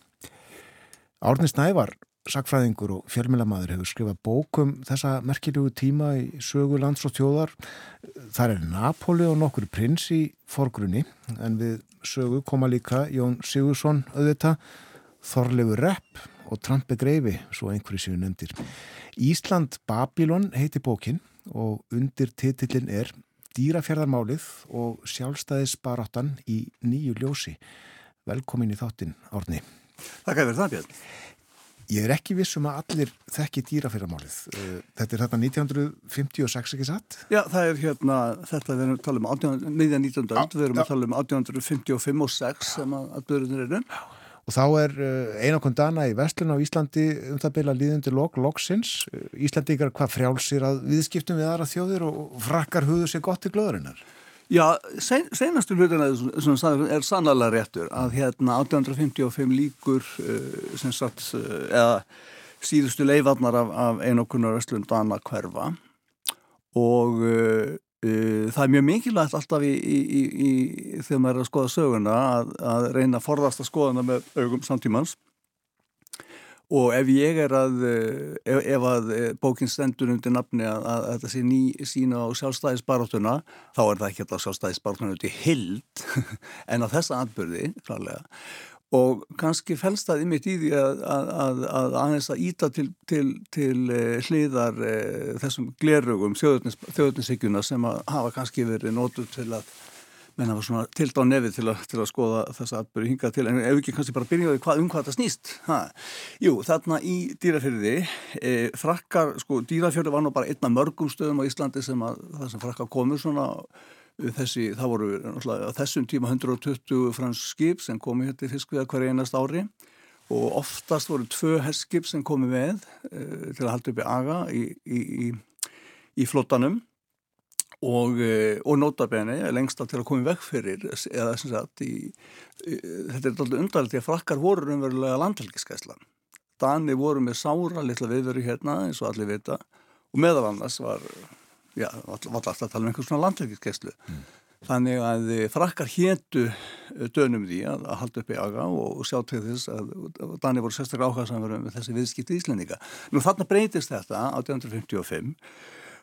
Árni Snævar Sakfræðingur og fjölmjölamæður hefur skrifað bókum þessa merkilegu tíma í sögu lands og tjóðar. Það er Napoli og nokkur prins í forgrunni en við sögu koma líka Jón Sigursson auðvita, Þorlegu Repp og Trampi Greifi, svo einhverju séu nefndir. Ísland Babylon heiti bókin og undir titillin er Dýrafjörðarmálið og sjálfstæðisbaráttan í nýju ljósi. Velkomin í þáttin, Árni. Takk fyrir það, Björn. Ég er ekki vissum að allir þekki dýrafyrramálið. Eh, þetta er þetta 1956 ekki satt? Já, það er hérna, þetta við erum að tala um miðja 19. öld, við erum að tala um 1855 og 6 sem að, börjunir eru. Og þá er eh, einakon dana í Vestlun á Íslandi um það beila líðundi lok, loksins. Eh, Íslandíkar hvað frjálsir að viðskiptum við aðra þjóðir og frakkar hugur sér gott í glöðurinnar? Já, sen, senastu hlutina er sannlega réttur að hérna 1855 líkur uh, sem sagt, uh, eða síðustu leifarnar af, af einokunar Östlund Dana hverfa og uh, það er mjög mikilvægt alltaf í, í, í, þegar maður er að skoða söguna að, að reyna að forðast að skoða hana með augum samtímans og ef ég er að eh, ef, ef að eh, bókinn stendur undir nafni að, að, að þetta sé ný sína á sjálfstæðisbaráttuna þá er það ekki alltaf sjálfstæðisbaráttuna út í hild en á þessa atbyrði klarlega og kannski fælst það ymitt í því að, að aðeins að íta til, til, til eh, hliðar þessum glerugum þjóðurnisíkjuna sem að hafa kannski verið nótu til að menn hafa svona tilt á nefið til, til að skoða þessa atbyrju hingað til. En ef ekki kannski bara byrjaði hvað, um hvað þetta snýst? Ha. Jú, þarna í dýrafjörði e, frakkar, sko, dýrafjörði var nú bara einna mörgum stöðum á Íslandi sem að það sem frakkar komur svona þessi, það voru náttúrulega þessum tíma 120 fransk skip sem komi hérna í fiskviða hverja einast ári. Og oftast voru tvö herskip sem komi með e, til að halda upp í aga í, í, í, í flottanum og, eh, og notabene lengst að til að koma í veg fyrir eða sem sagt í, í, þetta er alltaf undarlegt því að frakkar voru umverulega landhelgiskæslan Dani voru með sára litla viðveru hérna eins og allir vita. Og meðal annars var já, var alltaf að tala um einhvers svona landhelgiskæslu mm. þannig að frakkar héttu dönum því að, að halda upp í aga og, og sjá til þess að Dani voru sérstaklega áhuga samverðum með þessi viðskipti í Íslendinga. Nú þarna breytist þetta 1855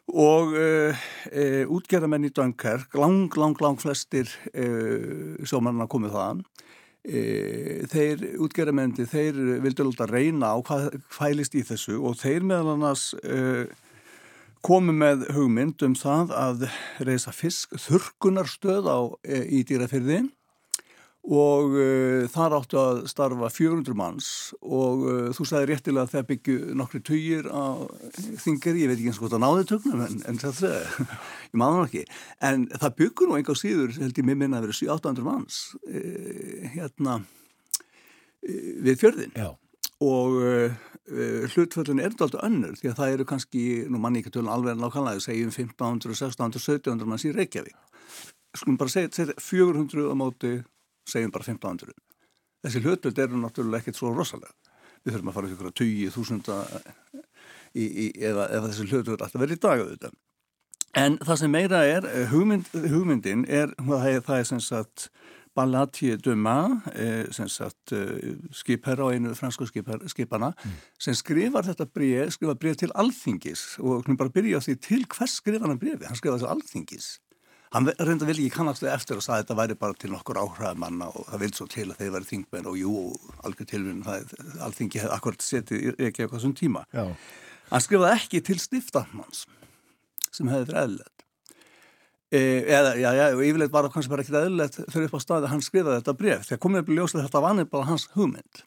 og uh, uh, útgerðamenn í Dunkirk, lang, lang, lang flestir uh, sjómanna komið þaðan. Þeir útgerðamenni, þeir vildi alltaf reyna á hvað fælist í þessu og þeir meðal annars komu með hugmynd um það að reysa fisk þurkunarstöð á í dýrafyrðin og uh, þar áttu að starfa 400 manns og uh, þú sagði réttilega að það byggju nokkru tugir á þingari, ég veit ekki eins og hvort það náði tögnum en, en það er ég maður ekki, en það byggur nú enga síður, held ég mig minna að vera 700-800 manns uh, hérna við fjörðin Já. og hlutföllin er alltaf önnur því að það eru kannski, nú manni ekki tölun alveg nákvæmlega, segjum 1500, 1600, 1700 manns í Reykjavík. Skulum bara segja 400 á móti segjum bara 1500. Þessi hlutvöld eru náttúrulega ekkert svo rosalega. Við þurfum að fara ykkur að 20.000 eða, eða þessi hlutvöld að vera í dag auðvitað. En það sem meira er, hugmynd, hugmyndin er, það er, það er sem sagt Spalatier Duma, eh, sem sagt eh, skipherra á einu fransku skipana, mm. sem skrifar þetta bregð, skrifar bregð til alþingis og hún bara byrja á því til hvers skrifar hann bregði, hann skrifar þessu alþingis. Hann reynda vel ekki kannast við eftir og sagði að þetta væri bara til nokkur áhræðamanna og það vil svo til að þeir væri þingmenn og jú, algjör tilvinn, alþingi hefði akkurat setið ekki á þessum tíma. Já. Hann skrifaði ekki til stiftarmanns sem hefði verið eðlert. E, eða, já, já, og yfirleitt var það kannski bara ekki eðlert fyrir upp á staði að hann skrifaði þetta bref. Þegar komið upp í ljóslega þetta var nefnilega hans hugmynd.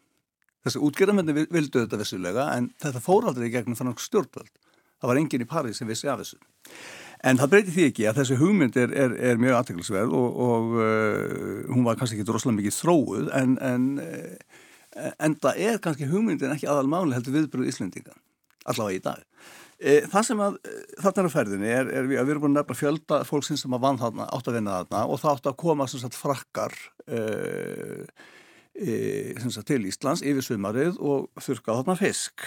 Þessi útgerðarmyndi vildu þetta vissulega en þetta fór aldrei í gegnum þannig stjórnvöld. Það var enginn í París sem vissi af þessu. En það breyti því ekki að þessi hugmynd er, er, er mjög aðteglisverð og, og uh, hún var kannski ekki droslega mikið þróuð en, en, uh, en það er kannski hugmyndin ekki aðal máli heldur viðbröð Íslendinga, allavega í dag. E, það sem að þarna er að ferðinni er, er við, við erum búin að nefna fjölda fólksins sem að vann þarna, átt að vinna þarna og það átt að koma sagt, frakkar e, e, sagt, til Íslands yfir sumarið og þurka þarna fisk.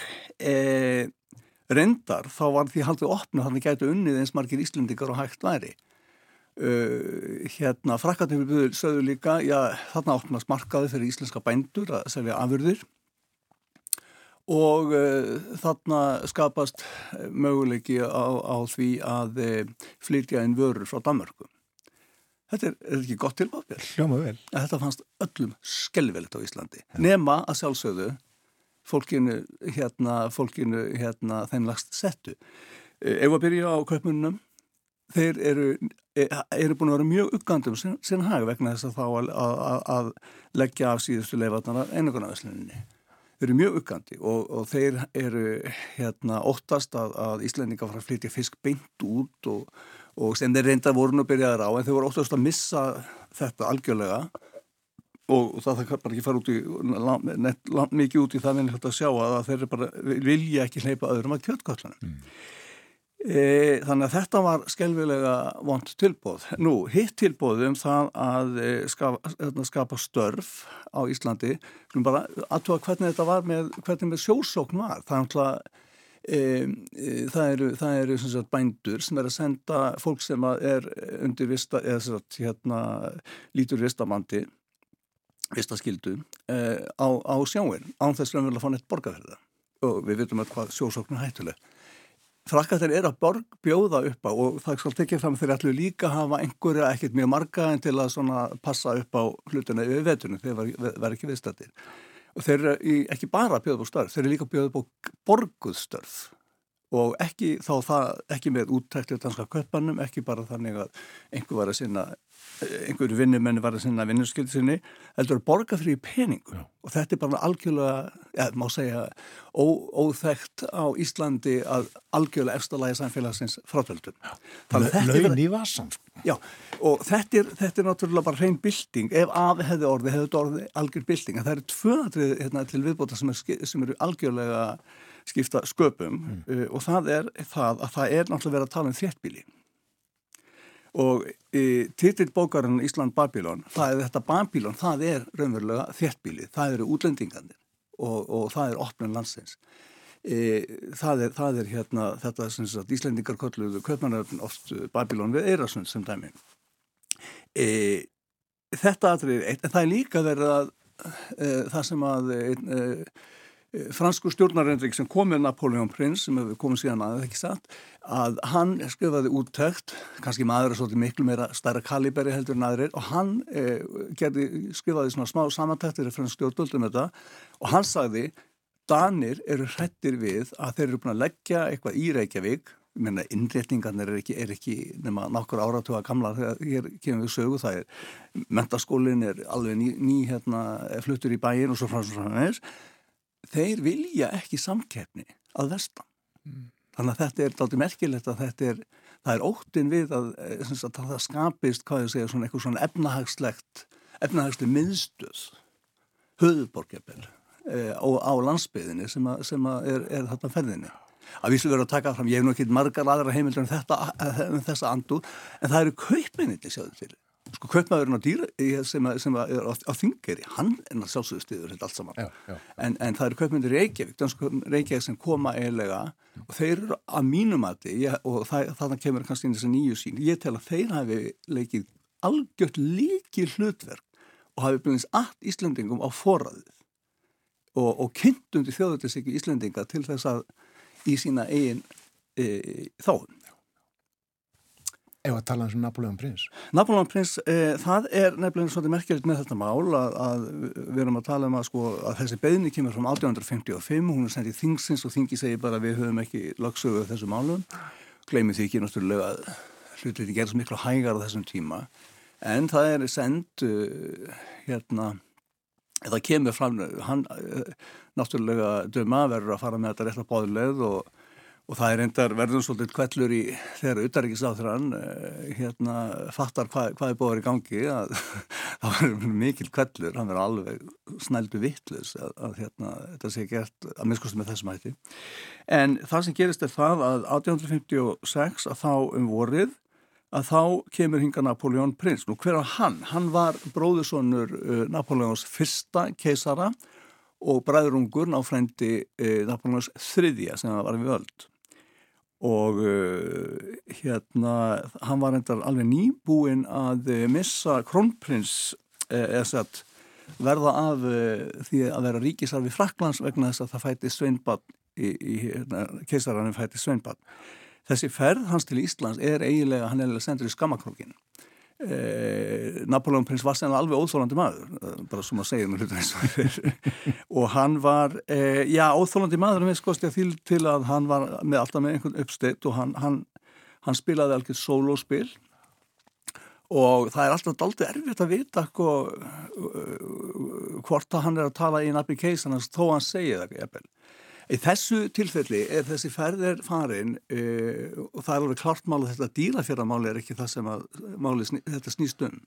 Reyndar þá var því haldið opna þannig gætu unnið eins margir Íslendikar og hægt væri. Hérna frakkarnir við sögðu líka, já þarna opnast markaði fyrir íslenska bændur að selja afurðir og uh, þarna skapast eh, möguleiki á, á því að uh, flytja inn vörur frá Danmarku. Þetta er, er ekki gott tilbáðbjörn. Hljóma vel. Þetta fannst öllum skelvilegt á Íslandi. Ja. Nema að sjálfsögðu fólkinu hérna, fólkinu hérna þeim lagst settu. Ef að byrja á köpmunum, þeir eru, e, eru búin að vera mjög uggandum sin, sinna hag vegna þess að þá að, að, að leggja af síðustu leifatnar einagunarversluninni eru mjög uggandi og, og þeir eru hérna óttast að, að Íslandinga fara að flytja fisk beint út og, og sem þeir reynda voru nú byrjaðar á en þeir voru óttast að missa þetta algjörlega og það það bara ekki fara út í nett, mikið út í það en þetta að sjá að þeir bara vilja ekki hleypa öðrum að kjöldkvöldunum mm. E, þannig að þetta var skelvilega vond tilbóð. Nú, hitt tilbóð um það að e, skapa, hérna, skapa störf á Íslandi, bara aðtóa hvernig þetta var með, hvernig með sjósókn var. Það er, e, e, það eru, það eru sagt, bændur sem er að senda fólk sem er undir vista, eða sagt, hérna, lítur vistamandi, vistaskildu, e, á, á sjáin, án þess að við viljum að fá neitt borgarverða. Og við veitum að hvað sjósókn er hættuleg. Frakkatir er að borg, bjóða upp á og það skal tekja fram þeir ætlu líka hafa einhverja ekkert mjög marga en til að passa upp á hlutuna yfir vetunum þeir verður ekki viðstættir. Og þeir eru ekki bara bjóða upp á störf, þeir eru líka bjóða upp á borguðstörf og ekki það, ekki með úttækti á danska köpannum, ekki bara þannig að einhver var að sinna, einhverju vinnumenni var að sinna vinnurskyldi sinni, heldur að borga fyrir peningu Já. og þetta er bara algjörlega, ja, má segja ó, óþægt á Íslandi að algjörlega eftirlægi samfélagsins frátöldum. Laun í vasan. Sko. Já, og þetta er, þetta er náttúrulega bara hrein bilding, ef af hefði orði, hefði orði algjör bilding, en það eru tvöðatrið hérna, til viðbóta sem, er, sem eru algjörlega skipta sköpum mm. uh, og það er það að það er náttúrulega verið að tala um þéttbíli og uh, titill bókarinn Ísland Babylon, það er þetta Babylon, það er raunverulega þéttbíli, það eru útlendingandir og, og það er opnum landsins. Uh, það, er, það er hérna þetta sem sagt Íslendingar kolluðu köpmanöfn oft Babylon við Eirasund sem dæmi. Þetta aðrið, en það er líka verið að það sem að fransku stjórnarendring sem kom með Napoleon Prince sem hefur komið síðan aðeins ekki satt að hann skrifaði úttækt kannski maður er svolítið miklu meira stærra kaliberi heldur en aðrir og hann eh, gerði, skrifaði svona smá samantæktir af fransk stjórnvöld um þetta og hann sagði Danir eru hrettir við að þeir eru búin að leggja eitthvað í Reykjavík ég meina innrétningarnir er ekki, er ekki nema nokkur áratuga gamla þegar hér kemur við sögu það er mentaskólin er alveg ný, ný hérna, fluttur í bæin og svo frá þess þeir vilja ekki samkeppni að vestan. Mm. Þannig að þetta er daldi merkilegt að þetta er, það er óttin við að, eh, að það skapist, hvað ég segja, svona eitthvað svona efnahagslegt, efnahagsleg miðstöð, höðuborgefell e, á, á landsbyðinni sem, a, sem a er, er þetta ferðinni. Að við slúðum að taka fram, ég hef nú ekki margar aðra heimildur en þetta, en þessa andu, en það eru kaupinni til sjáðu til sko kaupmaðurinn á dýra sem, að, sem að er á, á þingeri, hann er náttúrulega sjálfsögðustiður þetta allt saman, já, já. En, en það eru kaupmyndir Reykjavík, dansku Reykjavík sem koma eiginlega og þeir eru að mínum að því og það, þannig kemur kannski inn þess að nýju sín, ég tel að þeir hafi leikið algjört líki hlutverk og hafi byrjins allt Íslandingum á forraðið og, og kynntum til þjóðutisíki Íslandinga til þess að í sína eigin e, þáum. Ef að tala um Napoleon Prins. Napoleon Prins, e, það er nefnilega svolítið merkjöldt með þetta mál að, að við erum að tala um að, sko, að þessi beðni kemur frá 1855, hún er sendið þingsins og þingi segir bara að við höfum ekki lagsöguð þessu málum. Gleimið því ekki náttúrulega að hlutliti gerðs miklu hægar á þessum tíma en það er send uh, hérna það kemur fram hann uh, náttúrulega döma verður að fara með þetta rétt að báðu leið og og það er endar verðum svolítið kvellur í þegar auðarrikiðsáþrann eh, hérna fattar hvað, hvað er búið í gangi að það verður mikil kvellur, hann verður alveg snældu vittlus að, að hérna þetta sé gert að miskustu með þessum hætti en það sem gerist er það að 1856 að þá um vorið að þá kemur hinga Napoleon prins. Nú hver var hann? Hann var bróðusonur uh, Napoleons fyrsta keisara og bræðrungur náfrændi uh, Napoleons þriðja sem var við öll og uh, hérna hann var endar alveg nýbúinn að uh, missa kronprins eða uh, sett verða af því að vera ríkisarfi Fraklands vegna þess að það fæti sveinbad í, í hérna, keisarannum fæti sveinbad. Þessi ferð hans til Íslands er eiginlega, hann er sendur í skammakrókin eh, Napoleon prins var sennilega alveg óþólandi maður eh, bara sem að segja um hlutur eins og og hann var, eh, já, óþólandi maður með skoðst ég til, til að hann var með alltaf með einhvern uppsteitt og hann, hann, hann spilaði alveg solospil og það er alltaf aldrei erfitt að vita sko, hvort að hann er að tala í nabbi keisanast þó hann segja það Í þessu tilfelli er þessi ferðir farin uh, og það er alveg klart mál að þetta dýrafjörðamáli er ekki það sem að máli þetta snýst um.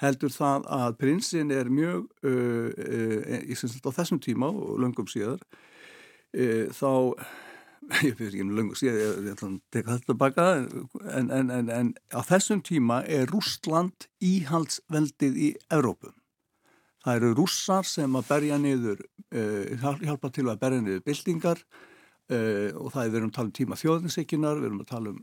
Heldur það að prinsinn er mjög, uh, uh, ég syns þetta á þessum tíma og löngum síðar, þá, ég fyrir ekki um löngum síðar, ég ætla að teka þetta baka, en, en, en, en á þessum tíma er Rústland íhaldsveldið í Evrópum. Það eru rússar sem að berja niður, uh, hjálpa til að berja niður byltingar uh, og það er við erum að tala um tíma þjóðinsekinar, við erum að tala um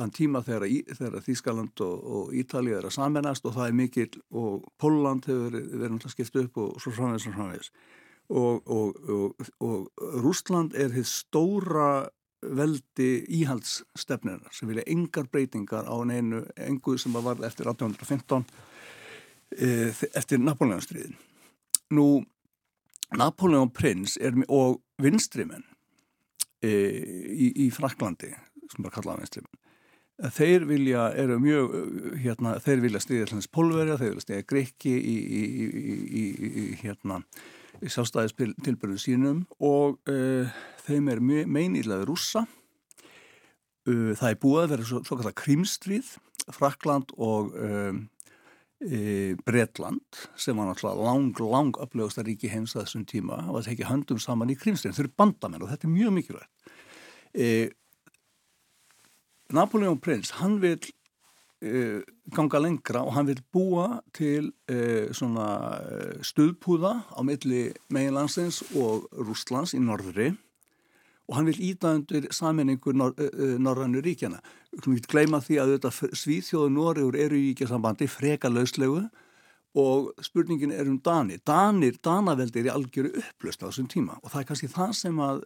þann tíma þegar, Þískaland og, og Ítalið er að samennast og það er mikil og Póland hefur verið að skipta upp og svo framvegis og framvegis. Og, og, og Rúsland er hitt stóra veldi íhaldsstefnina sem vilja engar breytingar á einu engu sem var eftir 1815 Eh, eftir Napoleonstriðin. Nú, Napoleon prins er, og vinstrimenn e, í, í Fraklandi, sem bara kallaða vinstrimenn, þeir vilja, eru mjög, hérna, þeir vilja stiðja hlans pólverja, þeir vilja stiðja grekki í, í, í hérna, sjálfstæðistilbyrðu sínum og uh, þeim er meinilaði rússa. Uh, það er búið að vera svo, svo kallar krimstrið, Frakland og e, Bretland sem var náttúrulega lang, lang upplögast að ríki heims að þessum tíma það tekið höndum saman í krimstrin þau eru bandamenn og þetta er mjög mikilvægt. E, Napoleon Prins hann vil e, ganga lengra og hann vil búa til e, e, stuðpúða á milli meginlandsins og Rústlands í norðri og hann vil íta undir saminningur nor, norrannu ríkjana. Við að gleyma því að Svíþjóðu Norrjúr eru í ríkjasambandi freka lauslegu og spurningin er um Danir. Danir, Danaveldi er algjöru upplöst á þessum tíma og það er kannski það sem að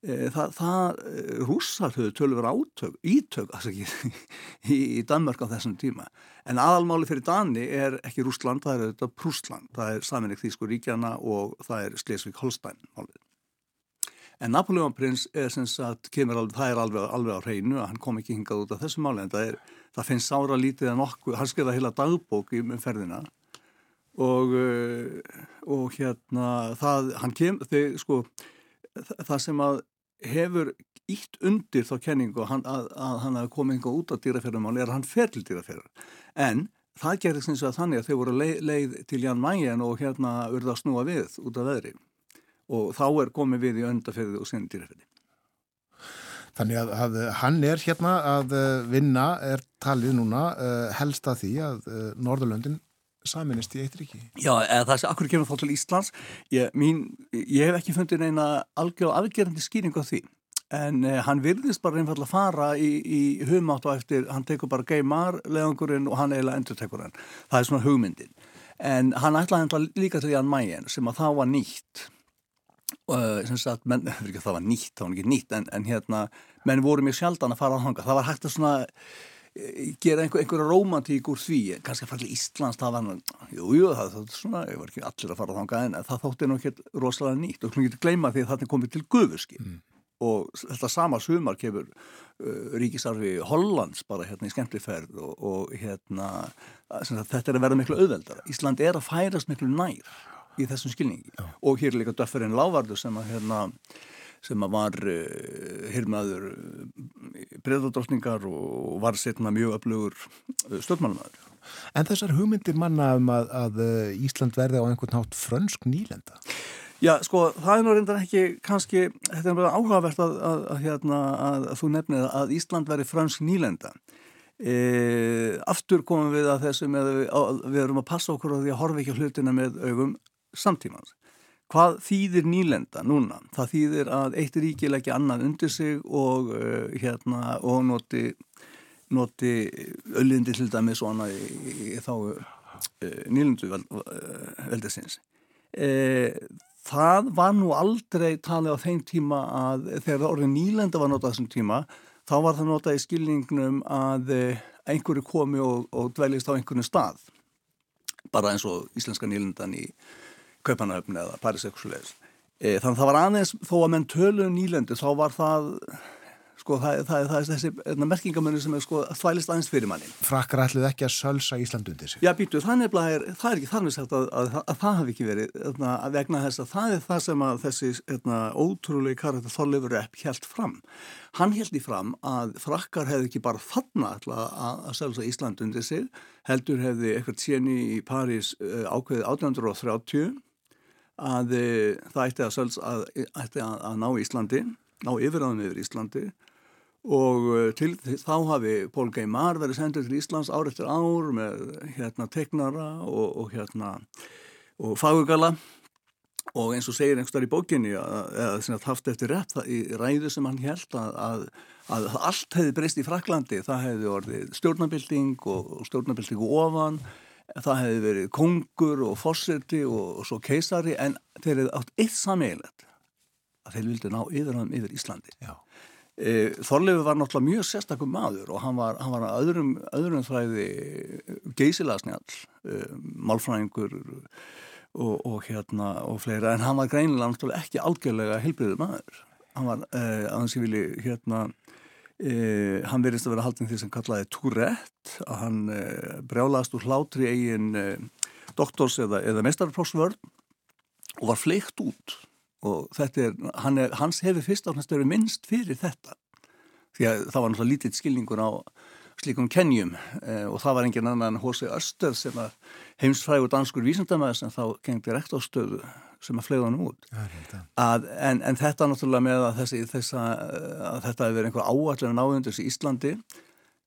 e, það, það rússar höfðu tölur átök, ítök ekki, í, í Danmark á þessum tíma. En aðalmáli fyrir Dani er ekki Rúsland, það er þetta Prúsland. Það er saminning Þýsku ríkjana og það er Slesvig-Holstein málið. En Napoleon prins er sem sagt, alveg, það er alveg, alveg á hreinu að hann kom ekki hingað út af þessu máli en það, er, það finnst sára lítið að nokkuð, hann skrifa heila dagbók í umferðina og, eh, og hérna það, kem, þeir, sko, það sem að hefur ítt undir þá kenningu hann, að, að hann hafi komið hingað út af dýraferðumáli er að hann fer til dýraferðar. En það gerir sem sagt þannig að þeir voru leið, leið til Jan Mægin og hérna urða að snúa við út af veðri og þá er komið við í öndaferði og sinni dýraferði. Þannig að, að hann er hérna að eh, vinna, er talið núna uh, helst að því að uh, Norðurlöndin saminist í eitt ríki. Já, eða það sem akkur kemur þá til Íslands, ég, mín, ég hef ekki fundið neina algjör afgerandi skýring á því, en uh, hann virðist bara einfallega að fara í, í hugmátt og eftir, hann tekur bara geimar leðangurinn og hann eiginlega endur tekur hann. Það er svona hugmyndin. en hann ætlaði líka til Jan Mayen sem að það var nýtt sagt, menn, það var nýtt það var ekki nýtt, en, en hérna menn voru mjög sjaldan að fara á hanga, það var hægt að svona eh, gera einhver, einhverja romantík úr því, kannski að fara til Íslands það var, jújú, það þótti svona ég var ekki allir að fara á hanga, en það þótti nú ekki rosalega nýtt. Og hlungið til að gleyma því að það er komið til Guðurski mm. og þetta sama sumar kemur uh, ríkisarfi Hollands bara hérna í skemmtifærð og, og hérna þetta er að vera miklu auðveldara. Ísland er að færast miklu nær í þessum skilningi Já. og hér er líka döfferinn Lávardur sem að hérna sem að var eh, hirmaður eh, breyðardrottningar og var setna mjög öflugur eh, stöldmálumæður. En þessar hugmyndir manna um að, að Ísland verði á einhvern hátt frönsk nýlenda? Já, sko, það er nú reyndar ekki kannski, þetta er bara áhugavert að, að, að hérna, þú nefnir að Ísland verði frönsk nýlenda. E, aftur komum við að þessu með að við erum að passa okkur á því að horfa ekki hlutina með augum samtímans. Hvað þýðir nýlenda núna? Það þýðir að eitt ríki leggja annað undir sig og, uh, hérna, og noti, noti öllindi til dæmi svona í, í, í þá uh, nýlendu vel, uh, veldesins. Það var nú aldrei talið á þeim tíma að þegar orðin nýlenda var notað þessum tíma þá var það notað í skilningnum að einhverju komi og, og dveljist á einhvern stað bara eins og íslenska nýlendan í Kaupanöfn eða Paris Exuleis. E, þannig að það var aðeins, þó að menn tölu um nýlendi, þá var það, sko, það, það, það er þessi hérna, merkingamönni sem er sko þvælist aðeins fyrir manni. Frakkar ætluð ekki að sölsa Íslandundir sig? Já, býtu, þannig er, það er ekki þannig að, að, að, að það hafi ekki verið, hérna, að vegna þess að það er það sem að þessi hérna, ótrúlega karakter Þorleifur Epp helt fram. Hann held í fram að frakkar hefði ekki bara þarna að sölsa Íslandundir sig, heldur hefði eitthvað tjeni í París uh, ákveðið 1830 að eh, það ætti að, að, ætti að, að ná Íslandi, ná yfiráðum yfir Íslandi. Og eh, til þá hafi Pól Geimar verið sendið til Íslands ár eftir ár með hérna teknara og, og hérna og fagugala og eins og segir einhverstað í bókinni eða haft eftir rétt í ræðu sem hann held að, að allt hefði breyst í Fraklandi, það hefði orðið stjórnabilding og stjórnabilding ofan það hefði verið kongur og fórseti og, og svo keisari en þeir hefði átt eitt sameilet að þeir vildi ná yfirhæðum yfir Íslandi. E, Þorlefi var náttúrulega mjög sérstakum maður og hann var, hann var öðrum, öðrum þræði geysilagsnjall e, málfræðingur og, og hérna og fleira en hann var greinilega náttúrulega ekki algjörlega heilbriður maður. Hann var, e, að hans ég vilji hérna Eh, hann verðist að vera haldin því sem kallaði Tourette að hann eh, brjálast úr hlátri eigin eh, doktors eða, eða mestarprófsvörn og var fleikt út og er, er hans hefur fyrst á hans störu minnst fyrir þetta því að það var náttúrulega lítið skilningur á slíkum kenjum og það var engin annan en H.C. Örstöð sem að heimsfrægur danskur vísendamæður sem þá gengdi rekt á stöðu sem að fleiða hann út að, en, en þetta náttúrulega með að, þessi, þessa, að þetta hefur verið einhver áallega náðundis í Íslandi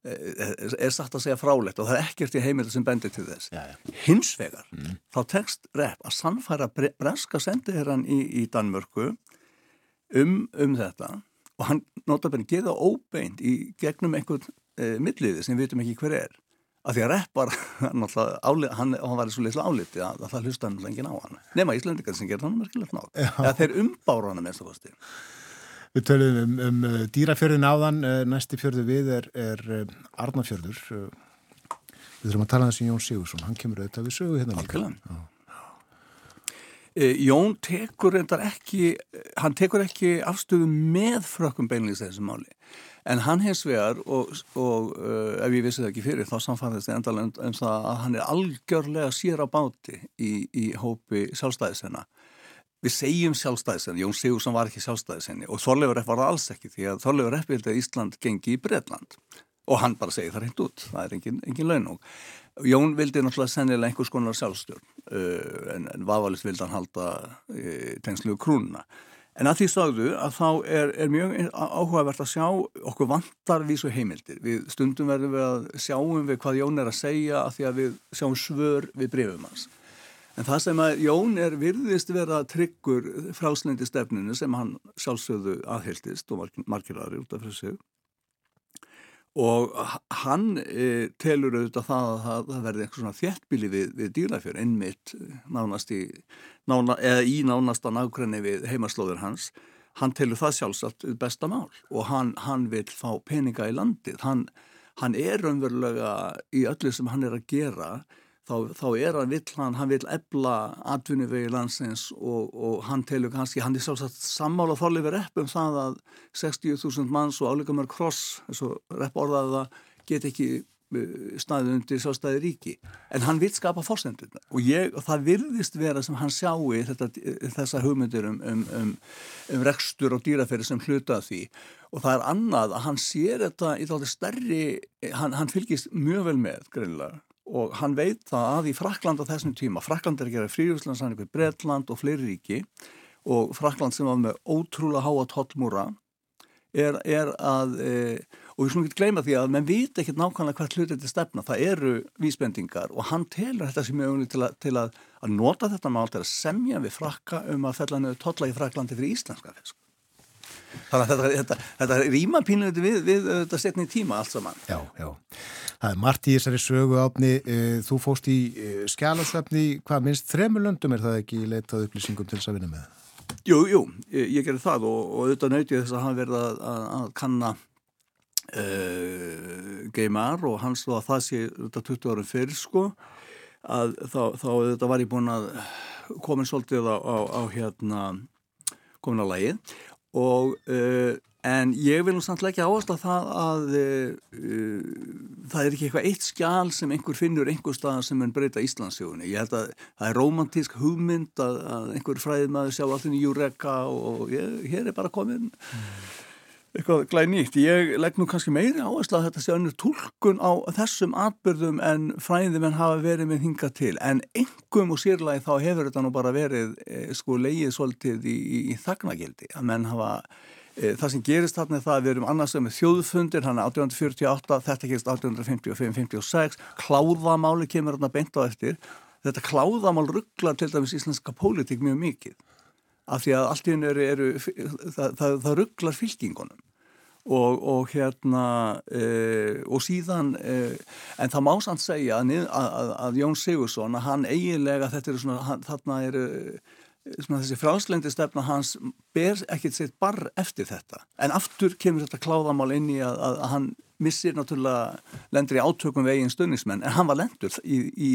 er, er satt að segja frálegt og það er ekkert í heimil sem bendir til þess já, já. hinsvegar, mm. þá tekst rep að sannfæra breska sendiherran í, í Danmörku um, um þetta og hann notabene geða óbeint í gegnum einhvern e, milliði sem við veitum ekki hver er að því að Repp var náttúrulega hann, hann var í svo litlu áliti að, að það hlusta hann lengið á hann. Nema Íslandikar sem gerði hann merkilegt ná eða þeir umbára hann að mesta kosti. Við töluðum um, um uh, dýrafjörðin áðan uh, næsti fjörðu við er, er uh, Arnafjörður Við þurfum að tala um þessi Jón Sigursson hann kemur auðvitað við sögu hérna líka. Jón tekur ekki hann tekur ekki afstöðu með frökkum beinlegs þessu máli En hann hins vegar og, og uh, ef ég vissi það ekki fyrir þá samfæðist það endalega um, um það að hann er algjörlega sér á báti í, í hópi sjálfstæðisenna. Við segjum sjálfstæðisenna, Jón Sigursson var ekki sjálfstæðisenni og Þorleifur F. var það alls ekki því að Þorleifur F. vildi að Ísland gengi í Breitland og hann bara segi það reynd út, það er engin, engin launung. Jón vildi náttúrulega sennilega einhvers konar sjálfstjórn uh, en, en Vavalist vildi hann halda uh, tengslu krúnuna. En að því sagðu að þá er, er mjög áhugavert að sjá okkur vantar vísu heimildir. Við stundum verðum við að sjáum við hvað Jón er að segja að því að við sjáum svör við brefum hans. En það sem að Jón er virðist vera tryggur frálslendi stefninu sem hann sjálfsögðu aðheiltist og margirari út af þessu og hann e, telur auðvitað það að það, það verði eitthvað svona þjettbíli við, við dýrafjör innmitt nánast í, nána, í nánasta nákvæmni við heimaslóður hans. Hann telur það sjálfsagt besta mál og hann, hann vil fá peninga í landið. Hann, hann er umverulega í öllu sem hann er að gera þá, þá er hann vill hann, hann vill ebla atvinnuvegi landsins og, og hann telur kannski, hann er sjálfsagt sammála þorleifir epp um það að 60.000 manns og áleika mér kross, eins og repp orðaði það, get ekki uh, staðið undir sjálfstæði ríki. En hann vil skapa fórsendur og, og það virðist vera sem hann sjáu þessa hugmyndir um, um, um, um rekstur og dýraferði sem hluta því. Og það er annað að hann sér þetta í þátti stærri, hann, hann fylgist mjög vel með greinlega og hann veit það að í Frakland á þessum tíma, Frakland er að gera fríhjúslandsanningu Breitland og fleiri ríki og Frakland sem var með ótrúlega háa tollmúra er, er að, e, og við slúmum ekki gleyma því að menn viti ekki nákvæmlega hvert hlut þetta stefna, það eru vísbendingar og hann telur þetta sem er til, að, til að, að nota þetta mál til að semja við Frakka um að fella nöðu tolla í Fraklandi fyrir íslenska fisk. Þannig að þetta, þetta, þetta er rímapínuð við, við þetta setni tíma allt saman. Já, já. Það er margt í þessari sögu áfni. Eh, þú fóst í eh, skjálasöfni, hvað minnst þremur löndum er það ekki leitað upplýsingum til þess að vinna með? Jú, jú, ég, gerði það og, og auðvitað nöyti þess að hann verða að, að, að kanna uh, geimar og hans var það sé auðvitað 20 árum fyrir sko að þá, þá auðvitað var ég búin að komin svolítið á, á, á hérna komin á lagið og uh, En ég vil nú samt ekki áhersla það að uh, það er ekki eitthvað eitt skjál sem einhver finnur einhver stað sem er breyta Íslandsjóðunni. Ég held að það er romantísk hugmynd að, að einhver fræðið maður sjá allir í Júreka og ég, hér er bara komin eitthvað glæð nýtt. Ég legg nú kannski meiri áhersla að þetta sé önnur tólkun á þessum atbyrðum en fræðið menn hafa verið með hinga til. En engum og sérlega þá hefur þetta nú bara verið eh, sko leið svolítið í, í, í þagnagildi að menn hafa Eh, það sem gerist þarna er það að við erum annars með þjóðfundir, hann er 1848, þetta gerist 1855-56, kláðamáli kemur hérna beint á eftir. Þetta kláðamál rugglar til dæmis íslenska pólitík mjög mikið af því að allt í hennu eru, eru það, það, það rugglar fylkingunum. Og, og hérna e, og síðan e, en það má sann segja að, að, að Jón Sigursson að hann eiginlega þetta eru svona, hann, þarna eru svona þessi fráslendi stefna hans ber ekkert sitt barr eftir þetta. En aftur kemur þetta kláðamál inn í að, að, að hann missir náttúrulega lendur í átökum við eigin stundingsmenn en hann var lendur í, í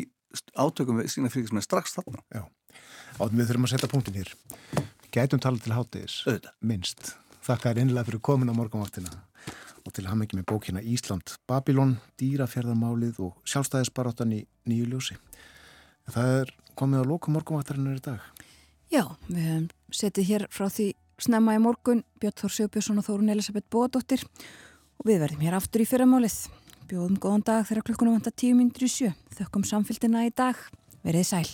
átökum sína fylgismenn strax þarna. Já, átum við þurfum að setja punktin hér Gætum tala til hátegis minnst, þakka er innlega fyrir komin á morgunvaktina og til ham ekki með bókina Ísland, Babylon, dýrafjörðarmálið og sjálfstæðisbaráttan í nýju ljósi Það er komið á loka morgunvaktarinnar í dag Já, við hefum setið hér frá því snemma í morgun Björn Þór Sjóbjörnsson og Þórun Elisabeth Bóadóttir og við verðum hér aftur í fyrramálið. Bjóðum góðan dag þegar klukkunum vantar tíu myndir í sjö. Þökkum samfélgina í dag. Verið sæl.